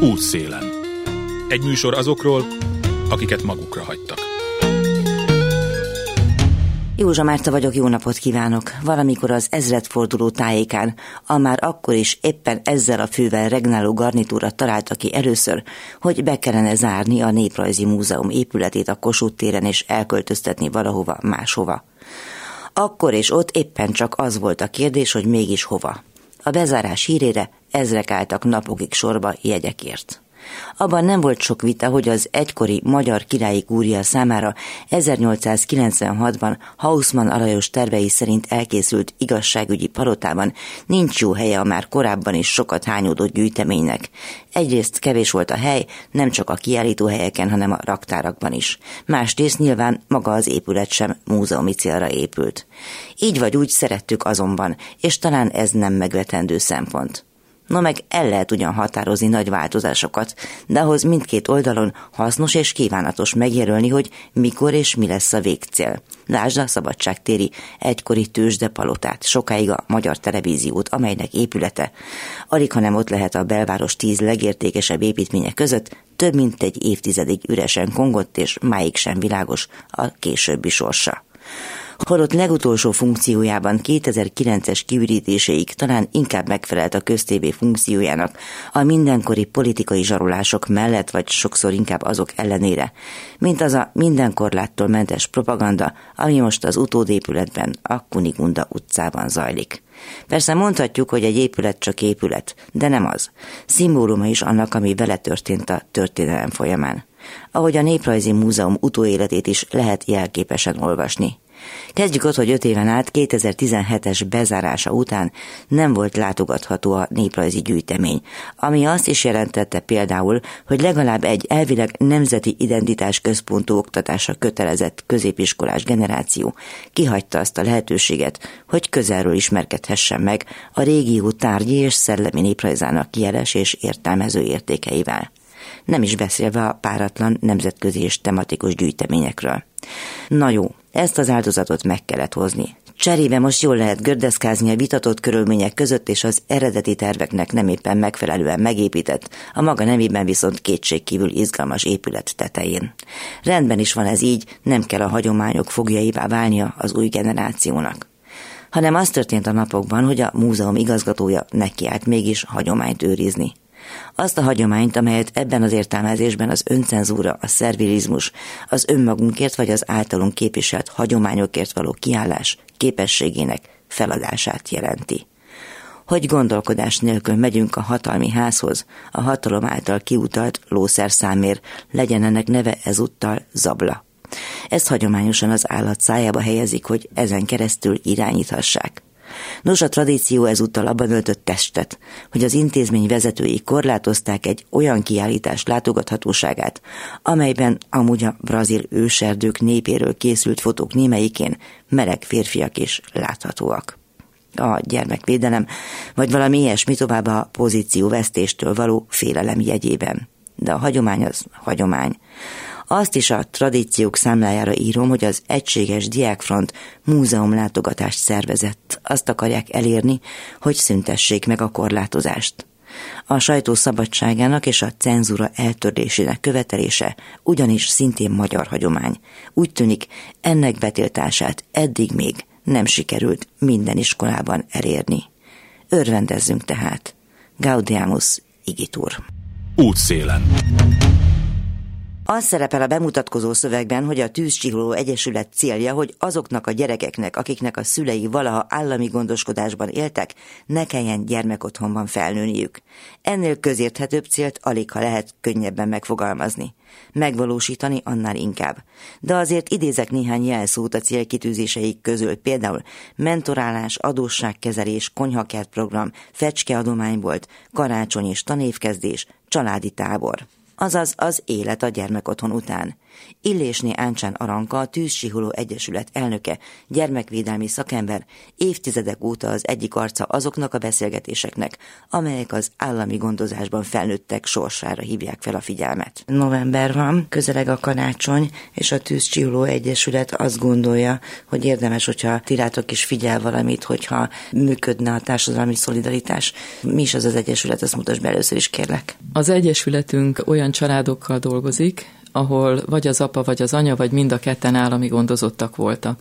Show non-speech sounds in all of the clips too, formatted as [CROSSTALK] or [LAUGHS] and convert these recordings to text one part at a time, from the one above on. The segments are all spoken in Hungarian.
Útszélen. Egy műsor azokról, akiket magukra hagytak. Józsa Márta vagyok, jó napot kívánok! Valamikor az ezredforduló tájékán, a már akkor is éppen ezzel a fővel regnáló garnitúra találta ki először, hogy be kellene zárni a Néprajzi Múzeum épületét a Kossuth téren és elköltöztetni valahova máshova. Akkor és ott éppen csak az volt a kérdés, hogy mégis hova. A bezárás hírére ezrek álltak napokig sorba jegyekért. Abban nem volt sok vita, hogy az egykori magyar királyi kúria számára 1896-ban Hausmann Alajos tervei szerint elkészült igazságügyi palotában nincs jó helye a már korábban is sokat hányódott gyűjteménynek. Egyrészt kevés volt a hely, nem csak a kiállító helyeken, hanem a raktárakban is. Másrészt nyilván maga az épület sem múzeumi célra épült. Így vagy úgy szerettük azonban, és talán ez nem megvetendő szempont. No meg el lehet ugyan határozni nagy változásokat, de ahhoz mindkét oldalon hasznos és kívánatos megjelölni, hogy mikor és mi lesz a végcél. Lásd a szabadságtéri egykori tőzsde palotát, sokáig a magyar televíziót, amelynek épülete, alig hanem ott lehet a belváros tíz legértékesebb építménye között, több mint egy évtizedig üresen kongott, és máig sem világos a későbbi sorsa holott legutolsó funkciójában 2009-es kiürítéséig talán inkább megfelelt a köztévé funkciójának a mindenkori politikai zsarolások mellett, vagy sokszor inkább azok ellenére, mint az a minden korláttól mentes propaganda, ami most az utódépületben, a Kunigunda utcában zajlik. Persze mondhatjuk, hogy egy épület csak épület, de nem az. Szimbóluma is annak, ami vele történt a történelem folyamán. Ahogy a Néprajzi Múzeum utóéletét is lehet jelképesen olvasni. Kezdjük ott, hogy öt éven át 2017-es bezárása után nem volt látogatható a néprajzi gyűjtemény, ami azt is jelentette például, hogy legalább egy elvileg nemzeti identitás központú oktatásra kötelezett középiskolás generáció kihagyta azt a lehetőséget, hogy közelről ismerkedhessen meg a régió tárgyi és szellemi néprajzának jeles és értelmező értékeivel nem is beszélve a páratlan nemzetközi és tematikus gyűjteményekről. Na jó, ezt az áldozatot meg kellett hozni. Cserébe most jól lehet gördeszkázni a vitatott körülmények között, és az eredeti terveknek nem éppen megfelelően megépített, a maga nemében viszont kétségkívül izgalmas épület tetején. Rendben is van ez így, nem kell a hagyományok fogjaivá válnia az új generációnak hanem az történt a napokban, hogy a múzeum igazgatója nekiállt mégis hagyományt őrizni. Azt a hagyományt, amelyet ebben az értelmezésben az öncenzúra, a szervilizmus, az önmagunkért vagy az általunk képviselt hagyományokért való kiállás képességének feladását jelenti. Hogy gondolkodás nélkül megyünk a hatalmi házhoz, a hatalom által kiutalt lószerszámér, legyen ennek neve ezúttal zabla. Ezt hagyományosan az állat szájába helyezik, hogy ezen keresztül irányíthassák. Nos, a tradíció ezúttal abban öltött testet, hogy az intézmény vezetői korlátozták egy olyan kiállítás látogathatóságát, amelyben amúgy a brazil őserdők népéről készült fotók némelyikén meleg férfiak is láthatóak a gyermekvédelem, vagy valami ilyesmi tovább a pozícióvesztéstől való félelem jegyében. De a hagyomány az hagyomány. Azt is a tradíciók számlájára írom, hogy az Egységes Diákfront múzeum látogatást szervezett. Azt akarják elérni, hogy szüntessék meg a korlátozást. A sajtó szabadságának és a cenzúra eltörlésének követelése ugyanis szintén magyar hagyomány. Úgy tűnik, ennek betiltását eddig még nem sikerült minden iskolában elérni. Örvendezzünk tehát. Gaudiamus Igitur. Útszélen. Az szerepel a bemutatkozó szövegben, hogy a Tűzcsiholó Egyesület célja, hogy azoknak a gyerekeknek, akiknek a szülei valaha állami gondoskodásban éltek, ne kelljen gyermekotthonban felnőniük. Ennél közérthetőbb célt alig ha lehet könnyebben megfogalmazni. Megvalósítani annál inkább. De azért idézek néhány jelszót a célkitűzéseik közül, például mentorálás, adósságkezelés, konyhakertprogram, fecskeadománybolt, karácsony és tanévkezdés, családi tábor azaz az élet a gyermekotthon után. Illésné Áncsán Aranka, a Tűzsihuló Egyesület elnöke, gyermekvédelmi szakember, évtizedek óta az egyik arca azoknak a beszélgetéseknek, amelyek az állami gondozásban felnőttek sorsára hívják fel a figyelmet. November van, közeleg a karácsony, és a Tűzsihuló Egyesület azt gondolja, hogy érdemes, hogyha tirátok is figyel valamit, hogyha működne a társadalmi szolidaritás. Mi is az az Egyesület, azt mutasd be először is, kérlek. Az Egyesületünk olyan családokkal dolgozik, ahol vagy az apa, vagy az anya, vagy mind a ketten állami gondozottak voltak.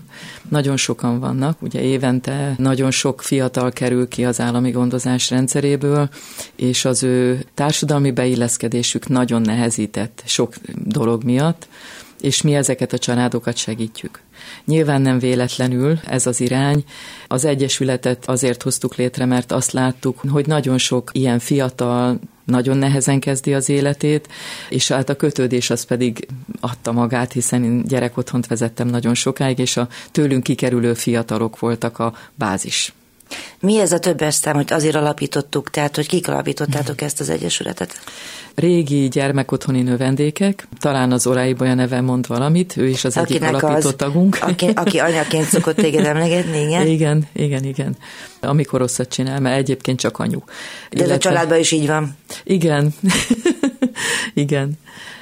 Nagyon sokan vannak, ugye évente nagyon sok fiatal kerül ki az állami gondozás rendszeréből, és az ő társadalmi beilleszkedésük nagyon nehezített sok dolog miatt, és mi ezeket a családokat segítjük. Nyilván nem véletlenül ez az irány. Az Egyesületet azért hoztuk létre, mert azt láttuk, hogy nagyon sok ilyen fiatal, nagyon nehezen kezdi az életét, és hát a kötődés az pedig adta magát, hiszen én gyerekotthont vezettem nagyon sokáig, és a tőlünk kikerülő fiatalok voltak a bázis. Mi ez a többes szám, hogy azért alapítottuk, tehát hogy kik alapítottátok ezt az egyesületet? Régi gyermekotthoni növendékek, talán az Orái Bolya neve mond valamit, ő is az Akinek egyik alapító az, tagunk. Aki, aki anyaként szokott téged emlegetni, igen? Igen, igen, igen. Amikor rosszat csinál, mert egyébként csak anyu. De Illetve... a családban is így van. Igen, [LAUGHS] igen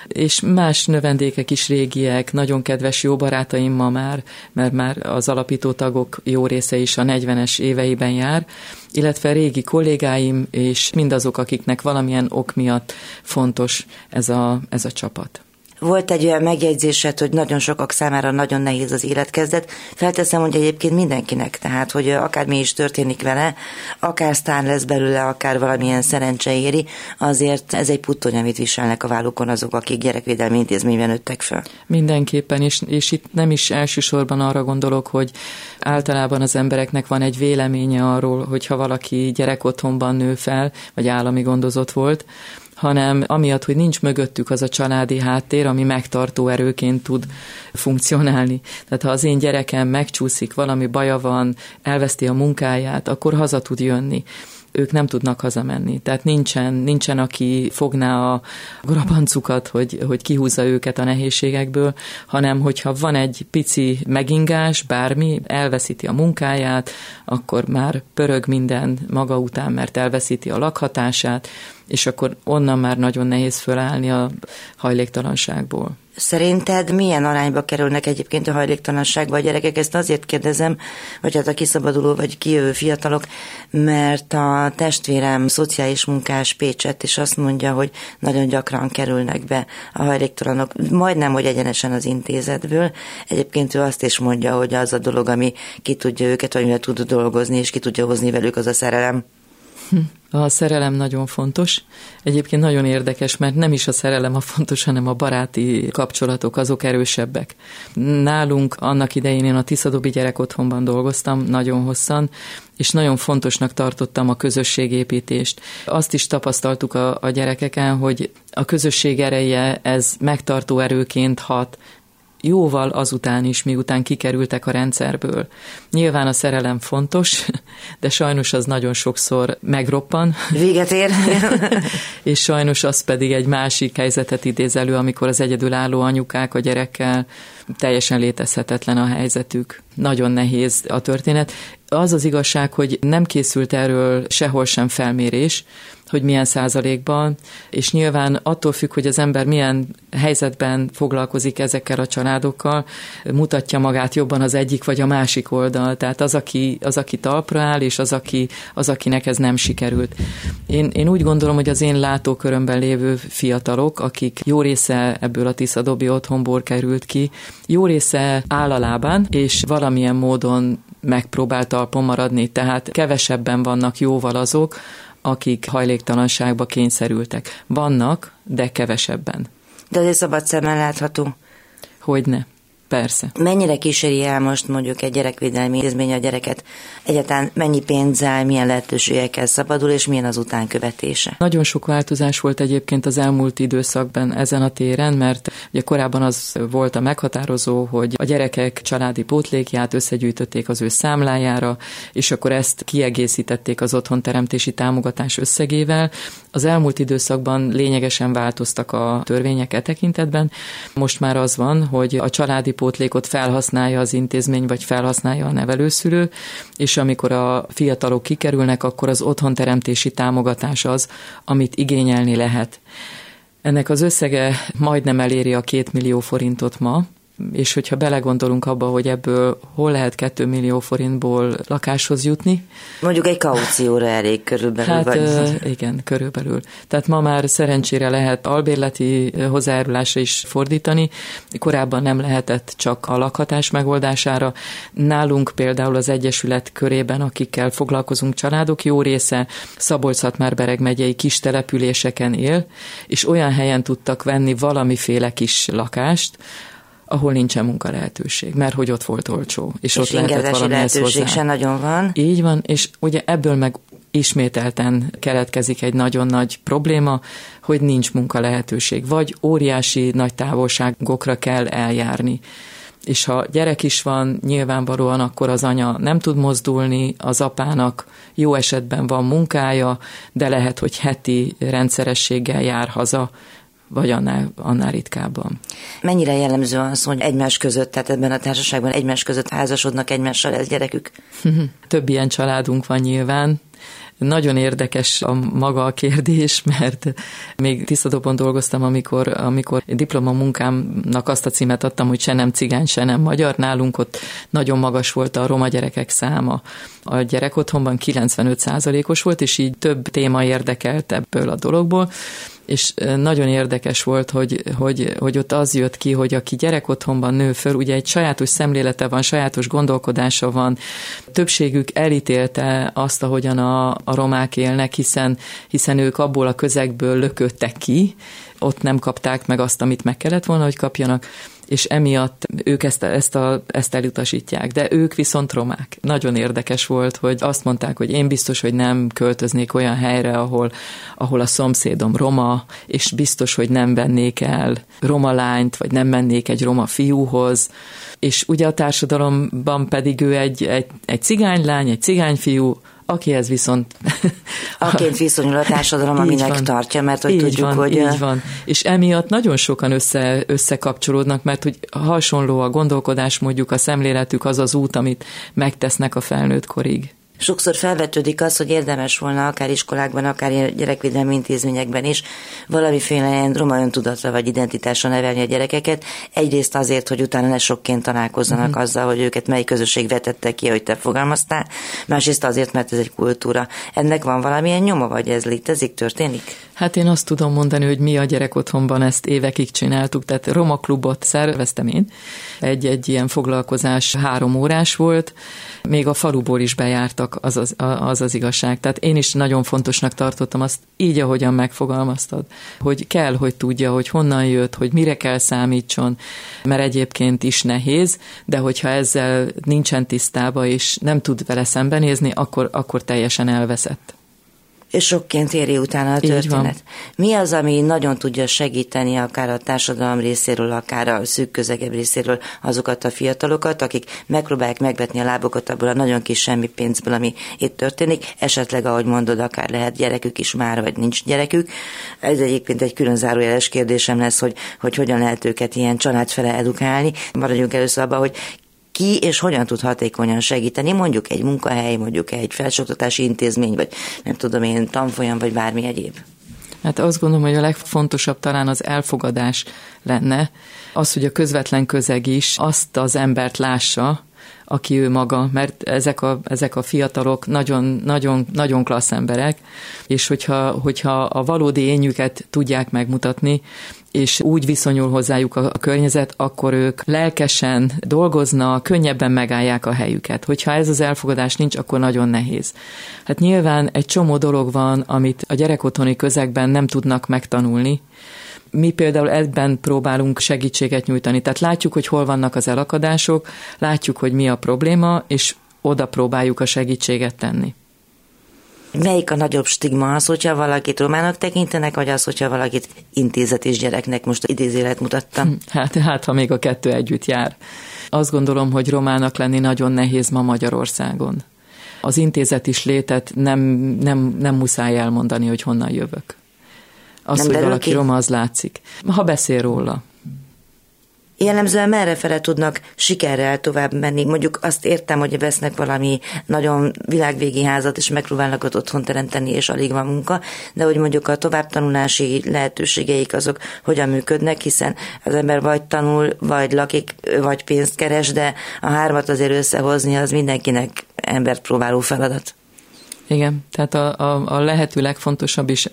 és más növendékek is régiek, nagyon kedves jó barátaim ma már, mert már az alapító tagok jó része is a 40-es éveiben jár, illetve régi kollégáim, és mindazok, akiknek valamilyen ok miatt fontos ez a, ez a csapat. Volt egy olyan megjegyzésed, hogy nagyon sokak számára nagyon nehéz az életkezdet. Felteszem, hogy egyébként mindenkinek, tehát, hogy akármi is történik vele, akár sztár lesz belőle, akár valamilyen szerencse éri, azért ez egy puttony, amit viselnek a vállukon azok, akik gyerekvédelmi intézményben nőttek föl. Mindenképpen, és, és itt nem is elsősorban arra gondolok, hogy általában az embereknek van egy véleménye arról, hogy ha valaki gyerekotthonban nő fel, vagy állami gondozott volt, hanem amiatt, hogy nincs mögöttük az a családi háttér, ami megtartó erőként tud funkcionálni. Tehát ha az én gyerekem megcsúszik, valami baja van, elveszti a munkáját, akkor haza tud jönni ők nem tudnak hazamenni. Tehát nincsen, nincsen aki fogná a grabancukat, hogy, hogy kihúzza őket a nehézségekből, hanem hogyha van egy pici megingás, bármi, elveszíti a munkáját, akkor már pörög minden maga után, mert elveszíti a lakhatását, és akkor onnan már nagyon nehéz fölállni a hajléktalanságból. Szerinted milyen arányba kerülnek egyébként a hajléktalanságba a gyerekek? Ezt azért kérdezem, vagy hát a kiszabaduló vagy kijövő fiatalok, mert a testvérem szociális munkás Pécset, és azt mondja, hogy nagyon gyakran kerülnek be a hajléktalanok, majdnem, hogy egyenesen az intézetből. Egyébként ő azt is mondja, hogy az a dolog, ami ki tudja őket, vagy tud dolgozni, és ki tudja hozni velük, az a szerelem. A szerelem nagyon fontos. Egyébként nagyon érdekes, mert nem is a szerelem a fontos, hanem a baráti kapcsolatok, azok erősebbek. Nálunk annak idején én a Tiszadobi gyerek otthonban dolgoztam nagyon hosszan, és nagyon fontosnak tartottam a közösségépítést. Azt is tapasztaltuk a, a gyerekeken, hogy a közösség ereje ez megtartó erőként hat, jóval azután is, miután kikerültek a rendszerből. Nyilván a szerelem fontos, de sajnos az nagyon sokszor megroppan. Véget ér. [LAUGHS] és sajnos az pedig egy másik helyzetet idéz elő, amikor az egyedülálló anyukák a gyerekkel teljesen létezhetetlen a helyzetük. Nagyon nehéz a történet. Az az igazság, hogy nem készült erről sehol sem felmérés, hogy milyen százalékban, és nyilván attól függ, hogy az ember milyen helyzetben foglalkozik ezekkel a családokkal, mutatja magát jobban az egyik vagy a másik oldal. Tehát az, aki, az, aki talpra áll, és az, aki, az, akinek ez nem sikerült. Én, én úgy gondolom, hogy az én látókörömben lévő fiatalok, akik jó része ebből a Tiszadobi otthonból került ki, jó része áll a lábán, és valamilyen módon megpróbál talpon maradni, tehát kevesebben vannak jóval azok, akik hajléktalanságba kényszerültek. Vannak, de kevesebben. De ez szabad szemmel látható. Hogyne. Persze. Mennyire kíséri el most mondjuk egy gyerekvédelmi intézmény a gyereket? Egyáltalán mennyi pénzzel, milyen lehetőségekkel szabadul, és milyen az utánkövetése? Nagyon sok változás volt egyébként az elmúlt időszakban ezen a téren, mert ugye korábban az volt a meghatározó, hogy a gyerekek családi pótlékját összegyűjtötték az ő számlájára, és akkor ezt kiegészítették az otthonteremtési támogatás összegével. Az elmúlt időszakban lényegesen változtak a törvények e tekintetben. Most már az van, hogy a családi pótlékot felhasználja az intézmény, vagy felhasználja a nevelőszülő, és amikor a fiatalok kikerülnek, akkor az otthonteremtési támogatás az, amit igényelni lehet. Ennek az összege majdnem eléri a két millió forintot ma, és hogyha belegondolunk abba, hogy ebből hol lehet 2 millió forintból lakáshoz jutni. Mondjuk egy kaucióra elég körülbelül. Hát vagy... igen, körülbelül. Tehát ma már szerencsére lehet albérleti hozzájárulásra is fordítani. Korábban nem lehetett csak a lakhatás megoldására. Nálunk például az Egyesület körében, akikkel foglalkozunk családok, jó része Szabolcs-Szatmár-Bereg megyei kis településeken él, és olyan helyen tudtak venni valamiféle kis lakást, ahol nincsen munka lehetőség, mert hogy ott volt olcsó, és, és ott lehetett valamihez hozzá. se nagyon van. Így van, és ugye ebből meg ismételten keletkezik egy nagyon nagy probléma, hogy nincs munka lehetőség, vagy óriási nagy távolságokra kell eljárni. És ha gyerek is van, nyilvánvalóan akkor az anya nem tud mozdulni, az apának jó esetben van munkája, de lehet, hogy heti rendszerességgel jár haza, vagy annál, annál ritkábban. Mennyire jellemző az, hogy egymás között, tehát ebben a társaságban egymás között házasodnak egymással ez gyerekük? [LAUGHS] Több ilyen családunk van nyilván, nagyon érdekes a maga a kérdés, mert még tisztadóban dolgoztam, amikor, amikor diplomamunkámnak azt a címet adtam, hogy se nem cigány, se nem magyar. Nálunk ott nagyon magas volt a roma gyerekek száma. A gyerek otthonban 95%-os volt, és így több téma érdekelt ebből a dologból és nagyon érdekes volt, hogy, hogy, hogy ott az jött ki, hogy aki gyerek otthonban nő föl, ugye egy sajátos szemlélete van, sajátos gondolkodása van, többségük elítélte azt, ahogyan a, a romák élnek, hiszen, hiszen ők abból a közegből lököttek ki, ott nem kapták meg azt, amit meg kellett volna, hogy kapjanak, és emiatt ők ezt, ezt, a, ezt elutasítják. De ők viszont romák. Nagyon érdekes volt, hogy azt mondták, hogy én biztos, hogy nem költöznék olyan helyre, ahol, ahol a szomszédom roma, és biztos, hogy nem vennék el roma lányt, vagy nem mennék egy roma fiúhoz, és ugye a társadalomban pedig ő egy, egy, egy cigánylány, egy cigányfiú, akihez viszont... [LAUGHS] Aként viszonyul a társadalom, [LAUGHS] aminek van. tartja, mert hogy így tudjuk, van, hogy... Így van. És emiatt nagyon sokan össze, összekapcsolódnak, mert hogy hasonló a gondolkodás, mondjuk a szemléletük az az út, amit megtesznek a felnőtt korig. Sokszor felvetődik az, hogy érdemes volna akár iskolákban, akár gyerekvédelmi intézményekben is valamiféle ilyen roma öntudatra vagy identitásra nevelni a gyerekeket. Egyrészt azért, hogy utána ne sokként találkozzanak uh-huh. azzal, hogy őket mely közösség vetette ki, hogy te fogalmaztál. Másrészt azért, mert ez egy kultúra. Ennek van valamilyen nyoma, vagy ez létezik, történik? Hát én azt tudom mondani, hogy mi a gyerek otthonban ezt évekig csináltuk, tehát Roma klubot szerveztem én. Egy-egy ilyen foglalkozás három órás volt, még a faluból is bejártak, az az, az az igazság. Tehát én is nagyon fontosnak tartottam azt így, ahogyan megfogalmaztad, hogy kell, hogy tudja, hogy honnan jött, hogy mire kell számítson, mert egyébként is nehéz, de hogyha ezzel nincsen tisztába és nem tud vele szembenézni, akkor, akkor teljesen elveszett sokként éri utána a történet. Mi az, ami nagyon tudja segíteni akár a társadalom részéről, akár a szűk közegebb részéről azokat a fiatalokat, akik megpróbálják megvetni a lábokat abból a nagyon kis semmi pénzből, ami itt történik, esetleg, ahogy mondod, akár lehet gyerekük is már, vagy nincs gyerekük. Ez egyébként egy külön zárójeles kérdésem lesz, hogy, hogy hogyan lehet őket ilyen családfele edukálni. Maradjunk először abban, hogy ki és hogyan tud hatékonyan segíteni, mondjuk egy munkahely, mondjuk egy felsőoktatási intézmény, vagy nem tudom én, tanfolyam, vagy bármi egyéb? Hát azt gondolom, hogy a legfontosabb talán az elfogadás lenne, az, hogy a közvetlen közeg is azt az embert lássa, aki ő maga, mert ezek a, ezek a fiatalok nagyon, nagyon, nagyon klassz emberek, és hogyha, hogyha a valódi énjüket tudják megmutatni, és úgy viszonyul hozzájuk a, környezet, akkor ők lelkesen dolgoznak, könnyebben megállják a helyüket. Hogyha ez az elfogadás nincs, akkor nagyon nehéz. Hát nyilván egy csomó dolog van, amit a gyerekotthoni közegben nem tudnak megtanulni, mi például ebben próbálunk segítséget nyújtani. Tehát látjuk, hogy hol vannak az elakadások, látjuk, hogy mi a probléma, és oda próbáljuk a segítséget tenni. Melyik a nagyobb stigma az, hogyha valakit romának tekintenek, vagy az, hogyha valakit intézet és gyereknek most idézélet mutattam? [LAUGHS] Hát, hát, ha még a kettő együtt jár. Azt gondolom, hogy romának lenni nagyon nehéz ma Magyarországon. Az intézet is létet nem, nem, nem muszáj elmondani, hogy honnan jövök. Az, nem hogy valaki ki? roma, az látszik. Ha beszél róla. Jellemzően merre fele tudnak sikerrel tovább menni? Mondjuk azt értem, hogy vesznek valami nagyon világvégi házat, és megpróbálnak ott otthon teremteni, és alig van munka, de hogy mondjuk a továbbtanulási lehetőségeik azok hogyan működnek, hiszen az ember vagy tanul, vagy lakik, vagy pénzt keres, de a hármat azért összehozni az mindenkinek embert próbáló feladat. Igen, tehát a, a, a lehető legfontosabb is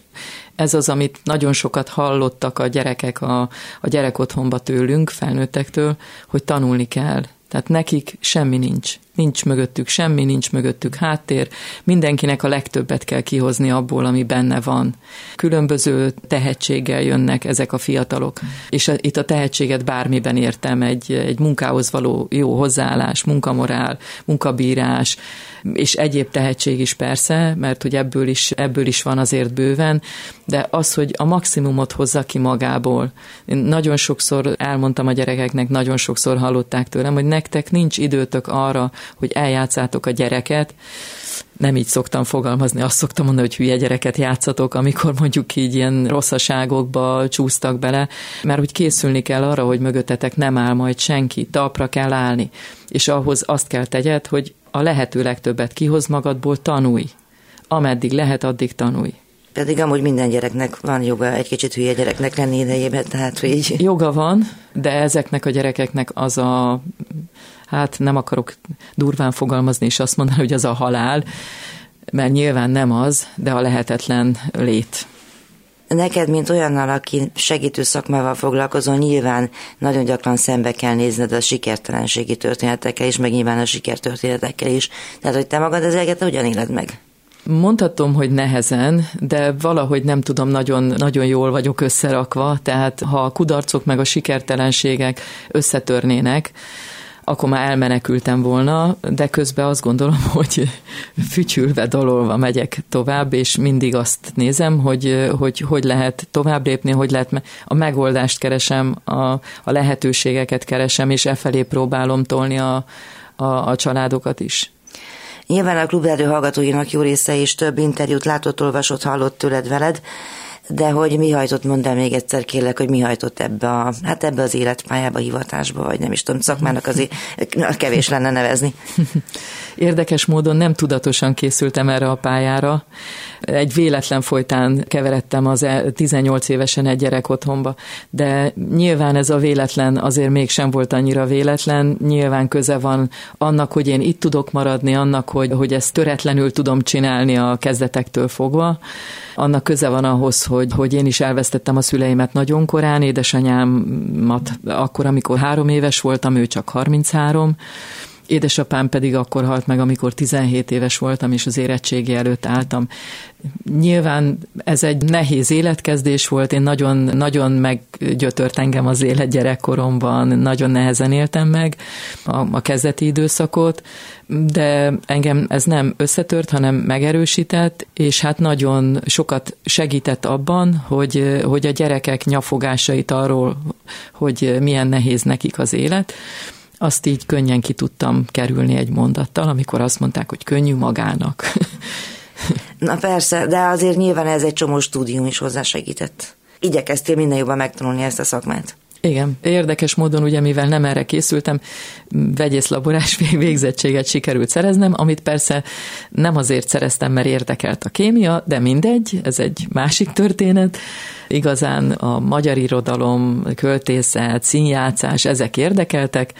ez az, amit nagyon sokat hallottak a gyerekek a, a gyerek otthonba tőlünk, felnőttektől, hogy tanulni kell. Tehát nekik semmi nincs. Nincs mögöttük semmi, nincs mögöttük háttér. Mindenkinek a legtöbbet kell kihozni abból, ami benne van. Különböző tehetséggel jönnek ezek a fiatalok. És a, itt a tehetséget bármiben értem, egy, egy munkához való jó hozzáállás, munkamorál, munkabírás, és egyéb tehetség is persze, mert hogy ebből is, ebből is van azért bőven, de az, hogy a maximumot hozza ki magából. Én nagyon sokszor elmondtam a gyerekeknek, nagyon sokszor hallották tőlem, hogy nektek nincs időtök arra, hogy eljátszátok a gyereket, nem így szoktam fogalmazni, azt szoktam mondani, hogy hülye gyereket játszatok, amikor mondjuk így ilyen rosszaságokba csúsztak bele, mert úgy készülni kell arra, hogy mögöttetek nem áll majd senki, talpra kell állni, és ahhoz azt kell tegyed, hogy a lehető legtöbbet kihoz magadból, tanulj. Ameddig lehet, addig tanulj. Pedig amúgy minden gyereknek van joga egy kicsit hülye gyereknek lenni idejében, tehát hogy így... Joga van, de ezeknek a gyerekeknek az a, hát nem akarok durván fogalmazni és azt mondani, hogy az a halál, mert nyilván nem az, de a lehetetlen lét. Neked, mint olyannal, aki segítő szakmával foglalkozol, nyilván nagyon gyakran szembe kell nézned a sikertelenségi történetekkel is, meg nyilván a sikertörténetekkel is. Tehát, hogy te magad ezeket hogyan éled meg? Mondhatom, hogy nehezen, de valahogy nem tudom, nagyon, nagyon jól vagyok összerakva, tehát ha a kudarcok meg a sikertelenségek összetörnének, akkor már elmenekültem volna, de közben azt gondolom, [LAUGHS] hogy fütyülve, dololva megyek tovább, és mindig azt nézem, hogy hogy, hogy lehet tovább lépni, hogy lehet a megoldást keresem, a, a lehetőségeket keresem, és e felé próbálom tolni a, a, a családokat is. Nyilván a klubrádió hallgatóinak jó része is több interjút látott, olvasott, hallott tőled veled, de hogy mi hajtott, mondd el még egyszer kérlek, hogy mi hajtott ebbe, a, hát ebbe az életpályába, hivatásba, vagy nem is tudom, szakmának azért kevés lenne nevezni. Érdekes módon nem tudatosan készültem erre a pályára. Egy véletlen folytán keveredtem az 18 e- évesen egy gyerek otthonba, de nyilván ez a véletlen azért mégsem volt annyira véletlen, nyilván köze van annak, hogy én itt tudok maradni, annak, hogy, hogy ezt töretlenül tudom csinálni a kezdetektől fogva, annak köze van ahhoz, hogy, hogy én is elvesztettem a szüleimet nagyon korán, édesanyámat akkor, amikor három éves voltam, ő csak 33, Édesapám pedig akkor halt meg, amikor 17 éves voltam, és az érettségi előtt álltam. Nyilván ez egy nehéz életkezdés volt, én nagyon, nagyon meggyötört engem az élet gyerekkoromban, nagyon nehezen éltem meg a, a kezdeti időszakot, de engem ez nem összetört, hanem megerősített, és hát nagyon sokat segített abban, hogy, hogy a gyerekek nyafogásait arról, hogy milyen nehéz nekik az élet, azt így könnyen ki tudtam kerülni egy mondattal, amikor azt mondták, hogy könnyű magának. [LAUGHS] Na persze, de azért nyilván ez egy csomó stúdium is hozzásegített. Igyekeztél minden jobban megtanulni ezt a szakmát. Igen, érdekes módon ugye, mivel nem erre készültem, vegyész laborás végzettséget sikerült szereznem, amit persze nem azért szereztem, mert érdekelt a kémia, de mindegy, ez egy másik történet. Igazán a magyar irodalom, költészet, színjátszás, ezek érdekeltek,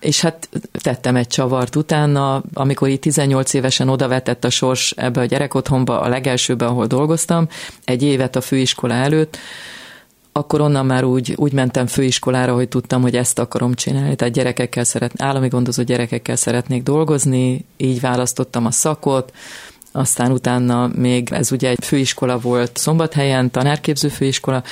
és hát tettem egy csavart utána, amikor így 18 évesen odavetett a sors ebbe a gyerekotthonba, a legelsőbe, ahol dolgoztam, egy évet a főiskola előtt, akkor onnan már úgy, úgy mentem főiskolára, hogy tudtam, hogy ezt akarom csinálni. Tehát gyerekekkel szeret, állami gondozó gyerekekkel szeretnék dolgozni, így választottam a szakot, aztán utána még ez ugye egy főiskola volt Szombathelyen, tanárképző főiskola,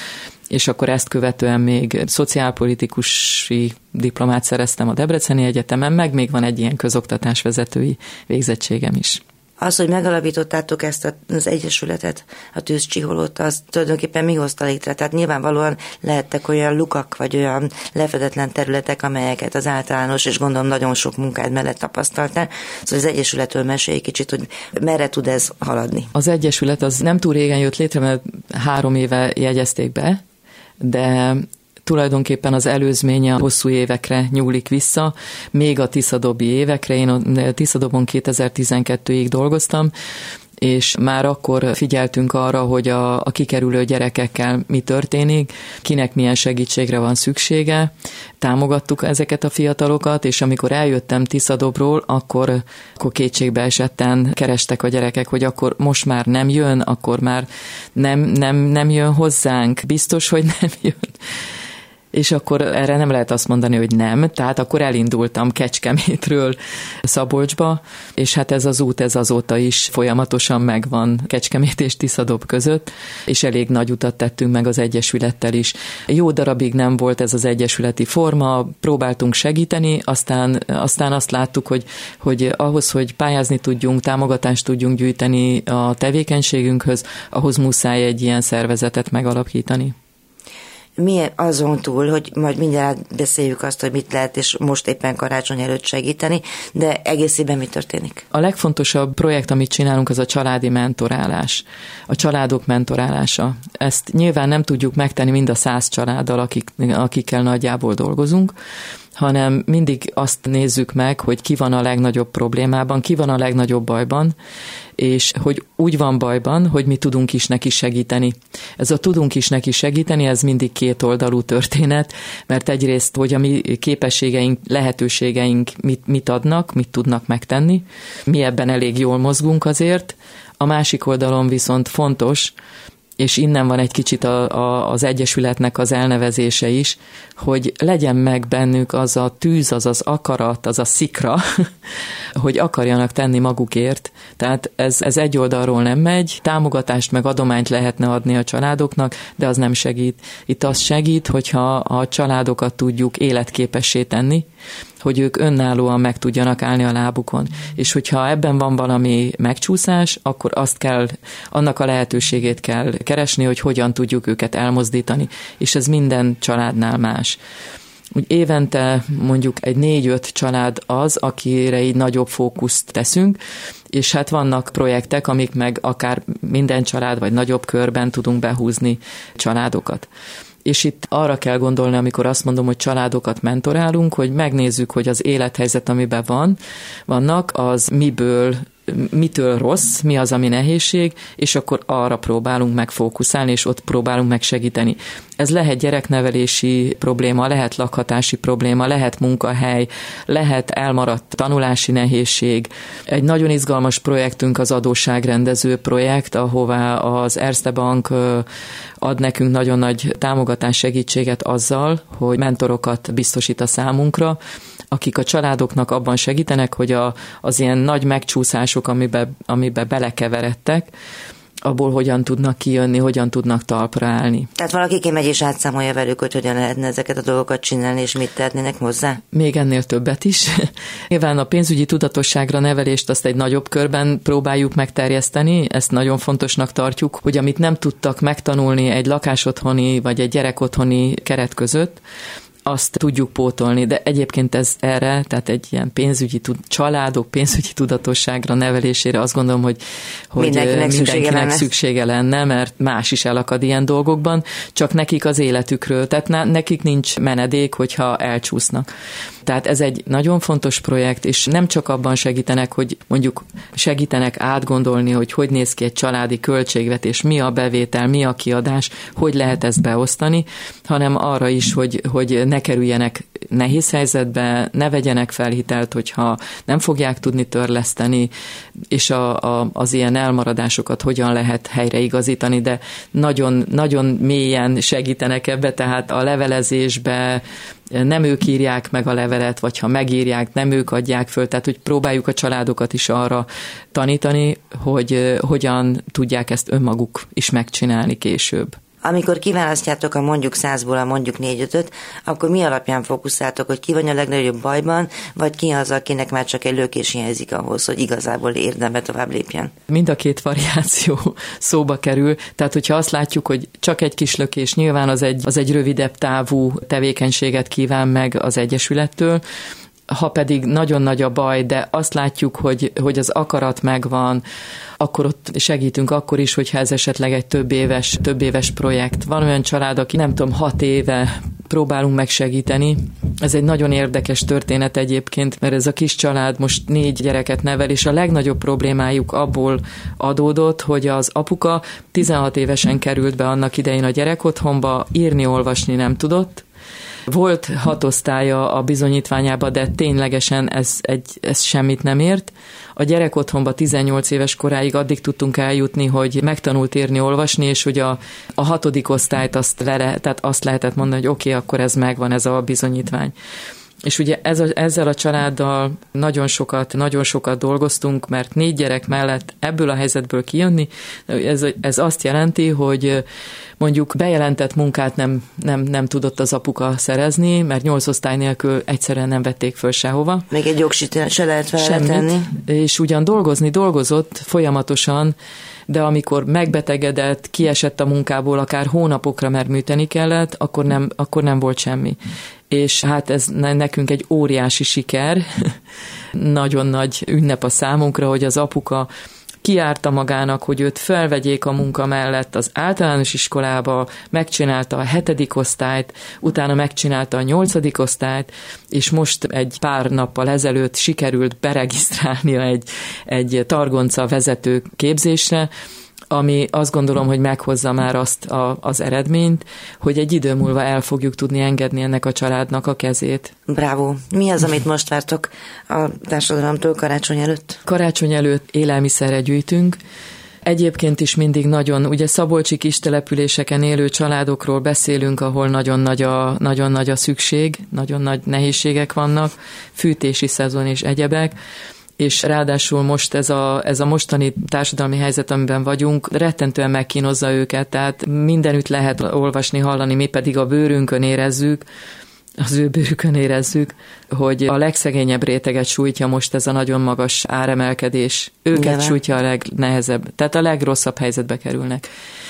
és akkor ezt követően még szociálpolitikusi diplomát szereztem a Debreceni Egyetemen, meg még van egy ilyen közoktatásvezetői végzettségem is. Az, hogy megalapítottátok ezt az egyesületet, a tűzcsiholót, az tulajdonképpen mi hozta létre? Tehát nyilvánvalóan lehettek olyan lukak, vagy olyan lefedetlen területek, amelyeket az általános, és gondolom nagyon sok munkád mellett tapasztaltál. Szóval az Egyesületről mesélj kicsit, hogy merre tud ez haladni. Az Egyesület az nem túl régen jött létre, mert három éve jegyezték be, de tulajdonképpen az előzménye hosszú évekre nyúlik vissza, még a Tiszadobi évekre, én a Tiszadobon 2012-ig dolgoztam, és már akkor figyeltünk arra, hogy a, a kikerülő gyerekekkel mi történik, kinek milyen segítségre van szüksége, támogattuk ezeket a fiatalokat, és amikor eljöttem Tiszadobról, akkor, akkor kétségbe esetten kerestek a gyerekek, hogy akkor most már nem jön, akkor már nem, nem, nem jön hozzánk, biztos, hogy [LAUGHS] nem jön és akkor erre nem lehet azt mondani, hogy nem, tehát akkor elindultam Kecskemétről Szabolcsba, és hát ez az út ez azóta is folyamatosan megvan Kecskemét és Tiszadob között, és elég nagy utat tettünk meg az Egyesülettel is. Jó darabig nem volt ez az egyesületi forma, próbáltunk segíteni, aztán, aztán azt láttuk, hogy, hogy ahhoz, hogy pályázni tudjunk, támogatást tudjunk gyűjteni a tevékenységünkhöz, ahhoz muszáj egy ilyen szervezetet megalapítani milyen azon túl, hogy majd mindjárt beszéljük azt, hogy mit lehet, és most éppen karácsony előtt segíteni, de egészében mi történik? A legfontosabb projekt, amit csinálunk, az a családi mentorálás, a családok mentorálása. Ezt nyilván nem tudjuk megtenni mind a száz családdal, akik, akikkel nagyjából dolgozunk, hanem mindig azt nézzük meg, hogy ki van a legnagyobb problémában, ki van a legnagyobb bajban, és hogy úgy van bajban, hogy mi tudunk is neki segíteni. Ez a tudunk is neki segíteni, ez mindig két oldalú történet, mert egyrészt, hogy a mi képességeink, lehetőségeink mit, mit adnak, mit tudnak megtenni, mi ebben elég jól mozgunk azért, a másik oldalon viszont fontos, és innen van egy kicsit a, a, az Egyesületnek az elnevezése is, hogy legyen meg bennük az a tűz, az az akarat, az a szikra, [LAUGHS] hogy akarjanak tenni magukért. Tehát ez, ez egy oldalról nem megy, támogatást meg adományt lehetne adni a családoknak, de az nem segít. Itt az segít, hogyha a családokat tudjuk életképessé tenni, hogy ők önállóan meg tudjanak állni a lábukon. És hogyha ebben van valami megcsúszás, akkor azt kell, annak a lehetőségét kell keresni, hogy hogyan tudjuk őket elmozdítani. És ez minden családnál más úgy évente mondjuk egy négy-öt család az, akire így nagyobb fókuszt teszünk, és hát vannak projektek, amik meg akár minden család vagy nagyobb körben tudunk behúzni családokat. És itt arra kell gondolni, amikor azt mondom, hogy családokat mentorálunk, hogy megnézzük, hogy az élethelyzet, amiben van, vannak, az miből mitől rossz, mi az, ami nehézség, és akkor arra próbálunk meg fókuszálni, és ott próbálunk meg segíteni. Ez lehet gyereknevelési probléma, lehet lakhatási probléma, lehet munkahely, lehet elmaradt tanulási nehézség. Egy nagyon izgalmas projektünk az adósságrendező projekt, ahová az Erste Bank ad nekünk nagyon nagy támogatás segítséget azzal, hogy mentorokat biztosít a számunkra, akik a családoknak abban segítenek, hogy a, az ilyen nagy megcsúszások, amibe, amibe belekeveredtek, abból hogyan tudnak kijönni, hogyan tudnak talpra állni. Tehát valaki kimegy és átszámolja velük, hogy hogyan lehetne ezeket a dolgokat csinálni, és mit tehetnének hozzá? Még ennél többet is. [LAUGHS] Nyilván a pénzügyi tudatosságra nevelést azt egy nagyobb körben próbáljuk megterjeszteni, ezt nagyon fontosnak tartjuk, hogy amit nem tudtak megtanulni egy lakásotthoni vagy egy gyerekotthoni keret között, azt tudjuk pótolni, de egyébként ez erre, tehát egy ilyen pénzügyi tud, családok pénzügyi tudatosságra nevelésére azt gondolom, hogy, hogy mindenkinek, mindenkinek szüksége, lenne. szüksége lenne, mert más is elakad ilyen dolgokban, csak nekik az életükről, tehát nekik nincs menedék, hogyha elcsúsznak. Tehát ez egy nagyon fontos projekt, és nem csak abban segítenek, hogy mondjuk segítenek átgondolni, hogy hogy néz ki egy családi költségvetés, mi a bevétel, mi a kiadás, hogy lehet ezt beosztani, hanem arra is, hogy, hogy ne kerüljenek nehéz helyzetbe, ne vegyenek fel hitelt, hogyha nem fogják tudni törleszteni, és a, a, az ilyen elmaradásokat hogyan lehet helyreigazítani, de nagyon, nagyon mélyen segítenek ebbe, tehát a levelezésbe, nem ők írják meg a levelet, vagy ha megírják, nem ők adják föl, tehát hogy próbáljuk a családokat is arra tanítani, hogy hogyan tudják ezt önmaguk is megcsinálni később. Amikor kiválasztjátok a mondjuk százból a mondjuk négy-ötöt, akkor mi alapján fókuszáltok, hogy ki van a legnagyobb bajban, vagy ki az, akinek már csak egy lökés hiányzik ahhoz, hogy igazából érdembe tovább lépjen? Mind a két variáció [LAUGHS] szóba kerül, tehát hogyha azt látjuk, hogy csak egy kis lökés, nyilván az egy, az egy rövidebb távú tevékenységet kíván meg az Egyesülettől, ha pedig nagyon nagy a baj, de azt látjuk, hogy, hogy az akarat megvan, akkor ott segítünk akkor is, hogyha ez esetleg egy több éves, több éves projekt. Van olyan család, aki nem tudom, hat éve próbálunk megsegíteni. Ez egy nagyon érdekes történet egyébként, mert ez a kis család most négy gyereket nevel, és a legnagyobb problémájuk abból adódott, hogy az apuka 16 évesen került be annak idején a gyerekotthonba, írni, olvasni nem tudott, volt hat a bizonyítványába, de ténylegesen ez, egy, ez semmit nem ért. A gyerek otthonba 18 éves koráig addig tudtunk eljutni, hogy megtanult írni, olvasni, és hogy a, a hatodik osztályt azt, le, tehát azt lehetett mondani, hogy oké, okay, akkor ez megvan, ez a bizonyítvány. És ugye ez a, ezzel a családdal nagyon sokat, nagyon sokat dolgoztunk, mert négy gyerek mellett ebből a helyzetből kijönni, ez, ez azt jelenti, hogy mondjuk bejelentett munkát nem, nem, nem tudott az apuka szerezni, mert nyolc osztály nélkül egyszerűen nem vették föl sehova. Még egy jogsit se lehet feltenni. És ugyan dolgozni dolgozott folyamatosan, de amikor megbetegedett, kiesett a munkából, akár hónapokra, mert műteni kellett, akkor nem, akkor nem volt semmi. És hát ez nekünk egy óriási siker, [LAUGHS] nagyon nagy ünnep a számunkra, hogy az apuka kiárta magának, hogy őt felvegyék a munka mellett az általános iskolába, megcsinálta a hetedik osztályt, utána megcsinálta a nyolcadik osztályt, és most egy pár nappal ezelőtt sikerült beregisztrálnia egy, egy targonca vezető képzésre, ami azt gondolom, hogy meghozza már azt a, az eredményt, hogy egy idő múlva el fogjuk tudni engedni ennek a családnak a kezét. Bravo. Mi az, amit most vártok a társadalomtól karácsony előtt? Karácsony előtt élelmiszerre gyűjtünk, Egyébként is mindig nagyon, ugye Szabolcsi kis településeken élő családokról beszélünk, ahol nagyon nagy a, nagyon nagy a szükség, nagyon nagy nehézségek vannak, fűtési szezon és egyebek és ráadásul most ez a, ez a mostani társadalmi helyzet, amiben vagyunk, rettentően megkínozza őket, tehát mindenütt lehet olvasni, hallani, mi pedig a bőrünkön érezzük, az ő bőrükön érezzük, hogy a legszegényebb réteget sújtja most ez a nagyon magas áremelkedés. Őket Nyilván. sújtja a legnehezebb, tehát a legrosszabb helyzetbe kerülnek.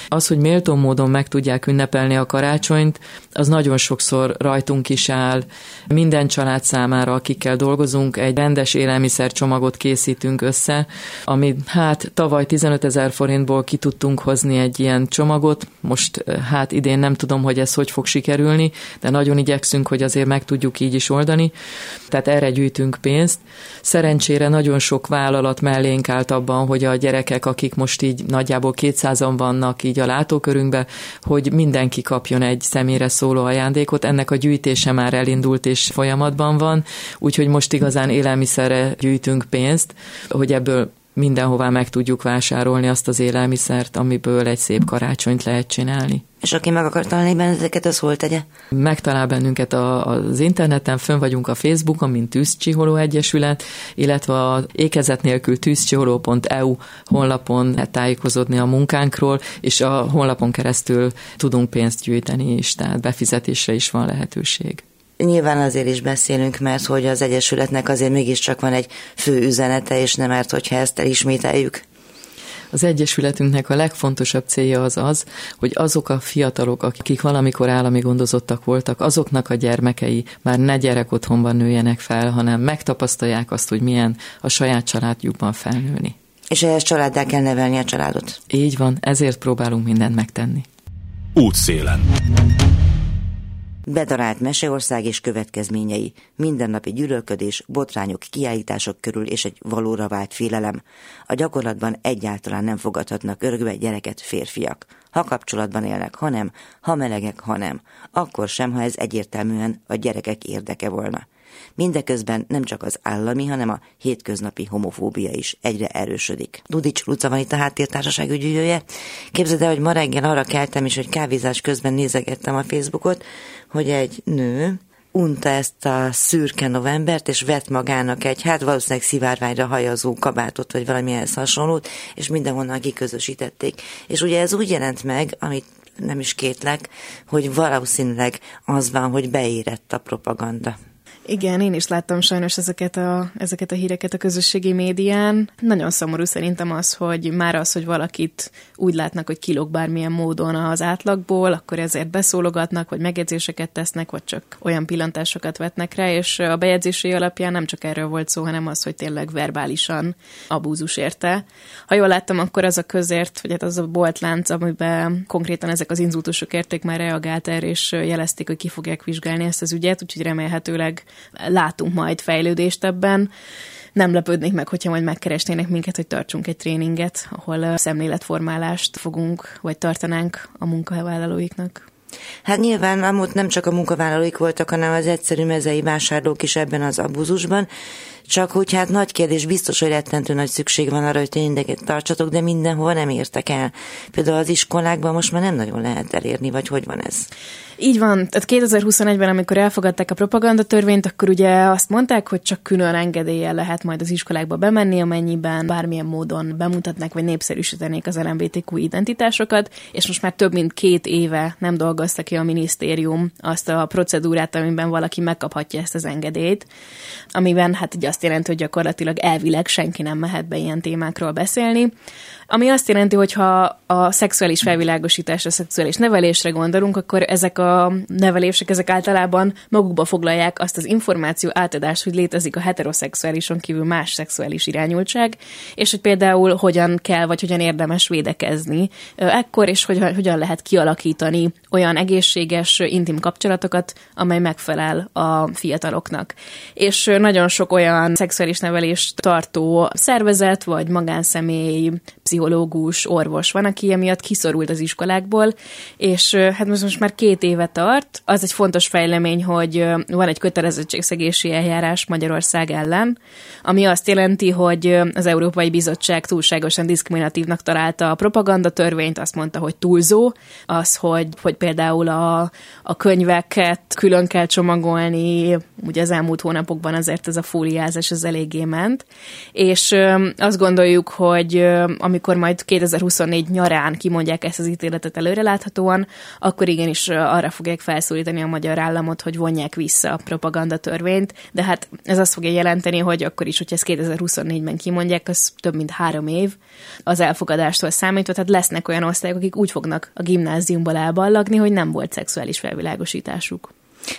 Az, hogy méltó módon meg tudják ünnepelni a karácsonyt, az nagyon sokszor rajtunk is áll. Minden család számára, akikkel dolgozunk, egy rendes élelmiszercsomagot készítünk össze, ami hát tavaly 15 ezer forintból ki tudtunk hozni egy ilyen csomagot. Most hát idén nem tudom, hogy ez hogy fog sikerülni, de nagyon igyekszünk, hogy azért meg tudjuk így is oldani. Tehát erre gyűjtünk pénzt. Szerencsére nagyon sok vállalat mellénk állt abban, hogy a gyerekek, akik most így nagyjából 200-an vannak így a látókörünkbe, hogy mindenki kapjon egy személyre szóló ajándékot. Ennek a gyűjtése már elindult és folyamatban van, úgyhogy most igazán élelmiszerre gyűjtünk pénzt, hogy ebből mindenhová meg tudjuk vásárolni azt az élelmiszert, amiből egy szép karácsonyt lehet csinálni. És aki meg akar találni benneteket, az hol tegye? Megtalál bennünket a, az interneten, fönn vagyunk a Facebookon, mint Tűzcsiholó Egyesület, illetve a ékezet nélkül tűzcsiholó.eu honlapon lehet tájékozódni a munkánkról, és a honlapon keresztül tudunk pénzt gyűjteni is, tehát befizetésre is van lehetőség. Nyilván azért is beszélünk, mert hogy az Egyesületnek azért mégiscsak van egy fő üzenete, és nem árt, hogyha ezt elismételjük. Az Egyesületünknek a legfontosabb célja az az, hogy azok a fiatalok, akik valamikor állami gondozottak voltak, azoknak a gyermekei már ne gyerek otthonban nőjenek fel, hanem megtapasztalják azt, hogy milyen a saját családjukban felnőni. És ehhez családdá kell nevelni a családot. Így van, ezért próbálunk mindent megtenni. Útszélen. Bedarált Meseország és következményei, mindennapi gyűlölködés, botrányok, kiállítások körül és egy valóra vált félelem. A gyakorlatban egyáltalán nem fogadhatnak örökbe gyereket férfiak. Ha kapcsolatban élnek, ha nem, ha melegek, ha nem. Akkor sem, ha ez egyértelműen a gyerekek érdeke volna. Mindeközben nem csak az állami, hanem a hétköznapi homofóbia is egyre erősödik. Dudics Luca van itt a háttértársaság ügyűjője. Képzeld el, hogy ma reggel arra keltem is, hogy kávézás közben nézegettem a Facebookot, hogy egy nő unta ezt a szürke novembert, és vett magának egy, hát valószínűleg szivárványra hajazó kabátot, vagy valami ehhez hasonlót, és mindenhonnan kiközösítették. És ugye ez úgy jelent meg, amit nem is kétlek, hogy valószínűleg az van, hogy beérett a propaganda. Igen, én is láttam sajnos ezeket a, ezeket a híreket a közösségi médián. Nagyon szomorú szerintem az, hogy már az, hogy valakit úgy látnak, hogy kilóg bármilyen módon az átlagból, akkor ezért beszólogatnak, vagy megjegyzéseket tesznek, vagy csak olyan pillantásokat vetnek rá, és a bejegyzései alapján nem csak erről volt szó, hanem az, hogy tényleg verbálisan abúzus érte. Ha jól láttam, akkor az a közért, vagy hát az a boltlánc, amiben konkrétan ezek az inzultusok érték, már reagált erre, és jelezték, hogy ki fogják vizsgálni ezt az ügyet, úgyhogy remélhetőleg látunk majd fejlődést ebben. Nem lepődnék meg, hogyha majd megkeresnének minket, hogy tartsunk egy tréninget, ahol szemléletformálást fogunk, vagy tartanánk a munkavállalóiknak. Hát nyilván amúgy nem csak a munkavállalóik voltak, hanem az egyszerű mezei vásárlók is ebben az abuzusban. Csak hogy hát nagy kérdés, biztos, hogy rettentő nagy szükség van arra, hogy tényleg tartsatok, de mindenhova nem értek el. Például az iskolákban most már nem nagyon lehet elérni, vagy hogy van ez? Így van, tehát 2021-ben, amikor elfogadták a propagandatörvényt, akkor ugye azt mondták, hogy csak külön engedéllyel lehet majd az iskolákba bemenni, amennyiben bármilyen módon bemutatnak vagy népszerűsítenék az LMBTQ identitásokat, és most már több mint két éve nem dolgozta ki a minisztérium azt a procedúrát, amiben valaki megkaphatja ezt az engedélyt, amiben hát ugye azt jelenti, hogy gyakorlatilag elvileg senki nem mehet be ilyen témákról beszélni. Ami azt jelenti, hogy ha a szexuális felvilágosításra, a szexuális nevelésre gondolunk, akkor ezek a nevelések, ezek általában magukba foglalják azt az információ átadást, hogy létezik a heteroszexuálison kívül más szexuális irányultság, és hogy például hogyan kell, vagy hogyan érdemes védekezni ekkor, és hogyan, hogyan lehet kialakítani olyan egészséges, intim kapcsolatokat, amely megfelel a fiataloknak. És nagyon sok olyan szexuális nevelést tartó szervezet, vagy magánszemély, pszichológus, orvos van, aki emiatt kiszorult az iskolákból, és hát most, most már két éve tart. Az egy fontos fejlemény, hogy van egy kötelezettségszegési eljárás Magyarország ellen, ami azt jelenti, hogy az Európai Bizottság túlságosan diszkriminatívnak találta a propaganda törvényt, azt mondta, hogy túlzó, az, hogy, hogy például a, a könyveket külön kell csomagolni, ugye az elmúlt hónapokban azért ez a fóliázás az eléggé ment, és azt gondoljuk, hogy amikor amikor majd 2024 nyarán kimondják ezt az ítéletet előreláthatóan, akkor igenis arra fogják felszólítani a magyar államot, hogy vonják vissza a propagandatörvényt, de hát ez azt fogja jelenteni, hogy akkor is, hogy ezt 2024-ben kimondják, az több mint három év az elfogadástól számítva, tehát lesznek olyan osztályok, akik úgy fognak a gimnáziumból elballagni, hogy nem volt szexuális felvilágosításuk.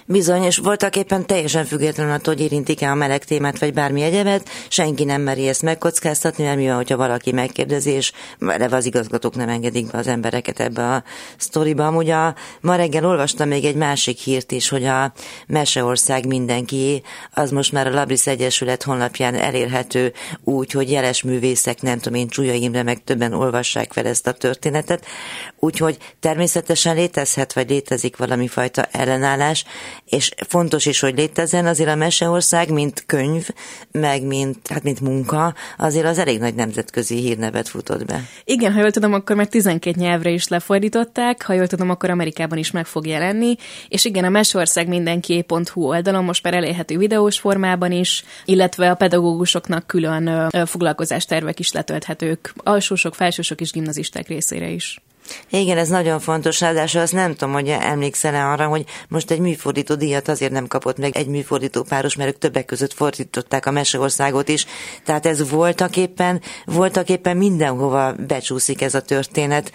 Bizony, és voltak éppen teljesen függetlenül attól, hogy érintik-e a meleg témát, vagy bármi egyebet, senki nem meri ezt megkockáztatni, mert mi van, hogyha valaki megkérdezi, és eleve az igazgatók nem engedik be az embereket ebbe a sztoriba. Amúgy a, ma reggel olvastam még egy másik hírt is, hogy a Meseország mindenki, az most már a Labris Egyesület honlapján elérhető úgy, hogy jeles művészek, nem tudom én, Csúlya Imre, meg többen olvassák fel ezt a történetet. Úgyhogy természetesen létezhet, vagy létezik valami fajta ellenállás, és fontos is, hogy létezzen azért a Meseország, mint könyv, meg mint, hát mint munka, azért az elég nagy nemzetközi hírnevet futott be. Igen, ha jól tudom, akkor már 12 nyelvre is lefordították, ha jól tudom, akkor Amerikában is meg fog jelenni, és igen, a Meseország mindenki.hu oldalon most már elérhető videós formában is, illetve a pedagógusoknak külön foglalkozástervek is letölthetők, alsósok, felsősok és gimnazisták részére is. Igen, ez nagyon fontos, ráadásul azt nem tudom, hogy emlékszel-e arra, hogy most egy műfordító díjat azért nem kapott meg egy műfordító páros, mert ők többek között fordították a Meseországot is. Tehát ez voltak éppen, voltak éppen mindenhova becsúszik ez a történet.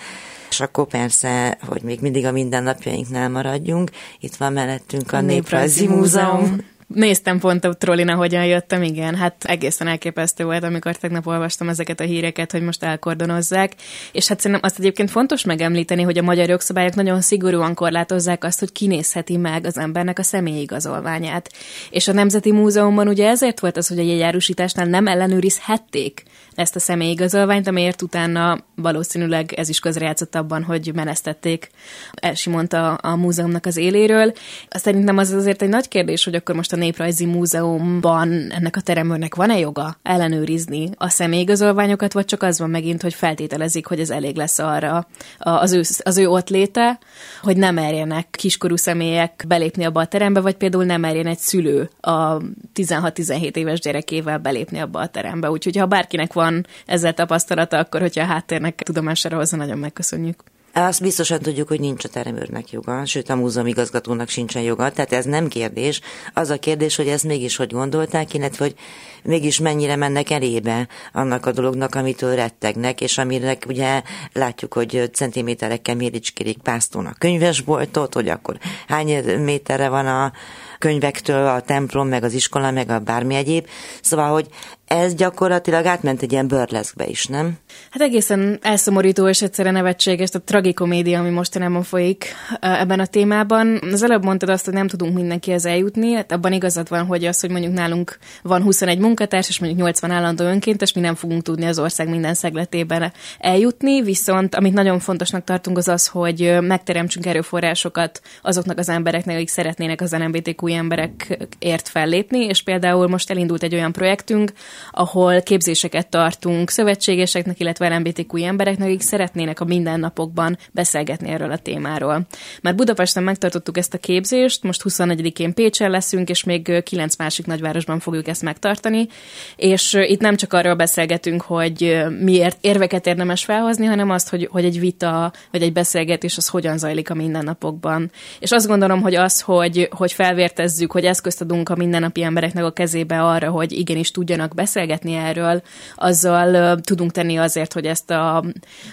És akkor persze, hogy még mindig a mindennapjainknál maradjunk, itt van mellettünk a, a Néprajzi Múzeum. Néztem pont a trollina, hogyan jöttem, igen, hát egészen elképesztő volt, amikor tegnap olvastam ezeket a híreket, hogy most elkordonozzák, és hát szerintem azt egyébként fontos megemlíteni, hogy a magyar jogszabályok nagyon szigorúan korlátozzák azt, hogy kinézheti meg az embernek a személyigazolványát. És a Nemzeti Múzeumban ugye ezért volt az, hogy a jegyárusításnál nem ellenőrizhették ezt a személyigazolványt, amelyért utána valószínűleg ez is közrejátszott abban, hogy menesztették elsimondta a múzeumnak az éléről. Szerintem az azért egy nagy kérdés, hogy akkor most a Néprajzi Múzeumban ennek a teremőrnek van-e joga ellenőrizni a személyigazolványokat, vagy csak az van megint, hogy feltételezik, hogy ez elég lesz arra az ő, az ő ott léte, hogy nem merjenek kiskorú személyek belépni abba a terembe, vagy például nem merjen egy szülő a 16-17 éves gyerekével belépni abba a terembe. Úgyhogy ha bárkinek van ezzel tapasztalata, akkor hogyha a háttérnek tudomására hozza, nagyon megköszönjük. Azt biztosan tudjuk, hogy nincs a teremőrnek joga, sőt a múzeum igazgatónak sincsen joga, tehát ez nem kérdés. Az a kérdés, hogy ezt mégis hogy gondolták, illetve hogy mégis mennyire mennek elébe annak a dolognak, amitől rettegnek, és aminek ugye látjuk, hogy centiméterekkel méricskérik pásztónak könyvesboltot, hogy akkor hány méterre van a könyvektől a templom, meg az iskola, meg a bármi egyéb. Szóval, hogy ez gyakorlatilag átment egy ilyen burleszkbe is, nem? Hát egészen elszomorító és egyszerűen nevetséges, a tragikomédia, ami mostanában folyik ebben a témában. Az előbb mondtad azt, hogy nem tudunk mindenkihez eljutni, hát abban igazad van, hogy az, hogy mondjuk nálunk van 21 munkatárs, és mondjuk 80 állandó önkéntes, mi nem fogunk tudni az ország minden szegletében eljutni, viszont amit nagyon fontosnak tartunk az az, hogy megteremtsünk erőforrásokat azoknak az embereknek, akik szeretnének az LMBTQ emberekért fellépni, és például most elindult egy olyan projektünk, ahol képzéseket tartunk szövetségeseknek, illetve LMBTQ embereknek, akik szeretnének a mindennapokban beszélgetni erről a témáról. Már Budapesten megtartottuk ezt a képzést, most 21-én Pécsen leszünk, és még kilenc másik nagyvárosban fogjuk ezt megtartani, és itt nem csak arról beszélgetünk, hogy miért érveket érdemes felhozni, hanem azt, hogy, hogy egy vita, vagy egy beszélgetés az hogyan zajlik a mindennapokban. És azt gondolom, hogy az, hogy, hogy felvértezzük, hogy eszközt adunk a mindennapi embereknek a kezébe arra, hogy igenis tudjanak beszélgetni erről, azzal tudunk tenni azért, hogy ezt, a,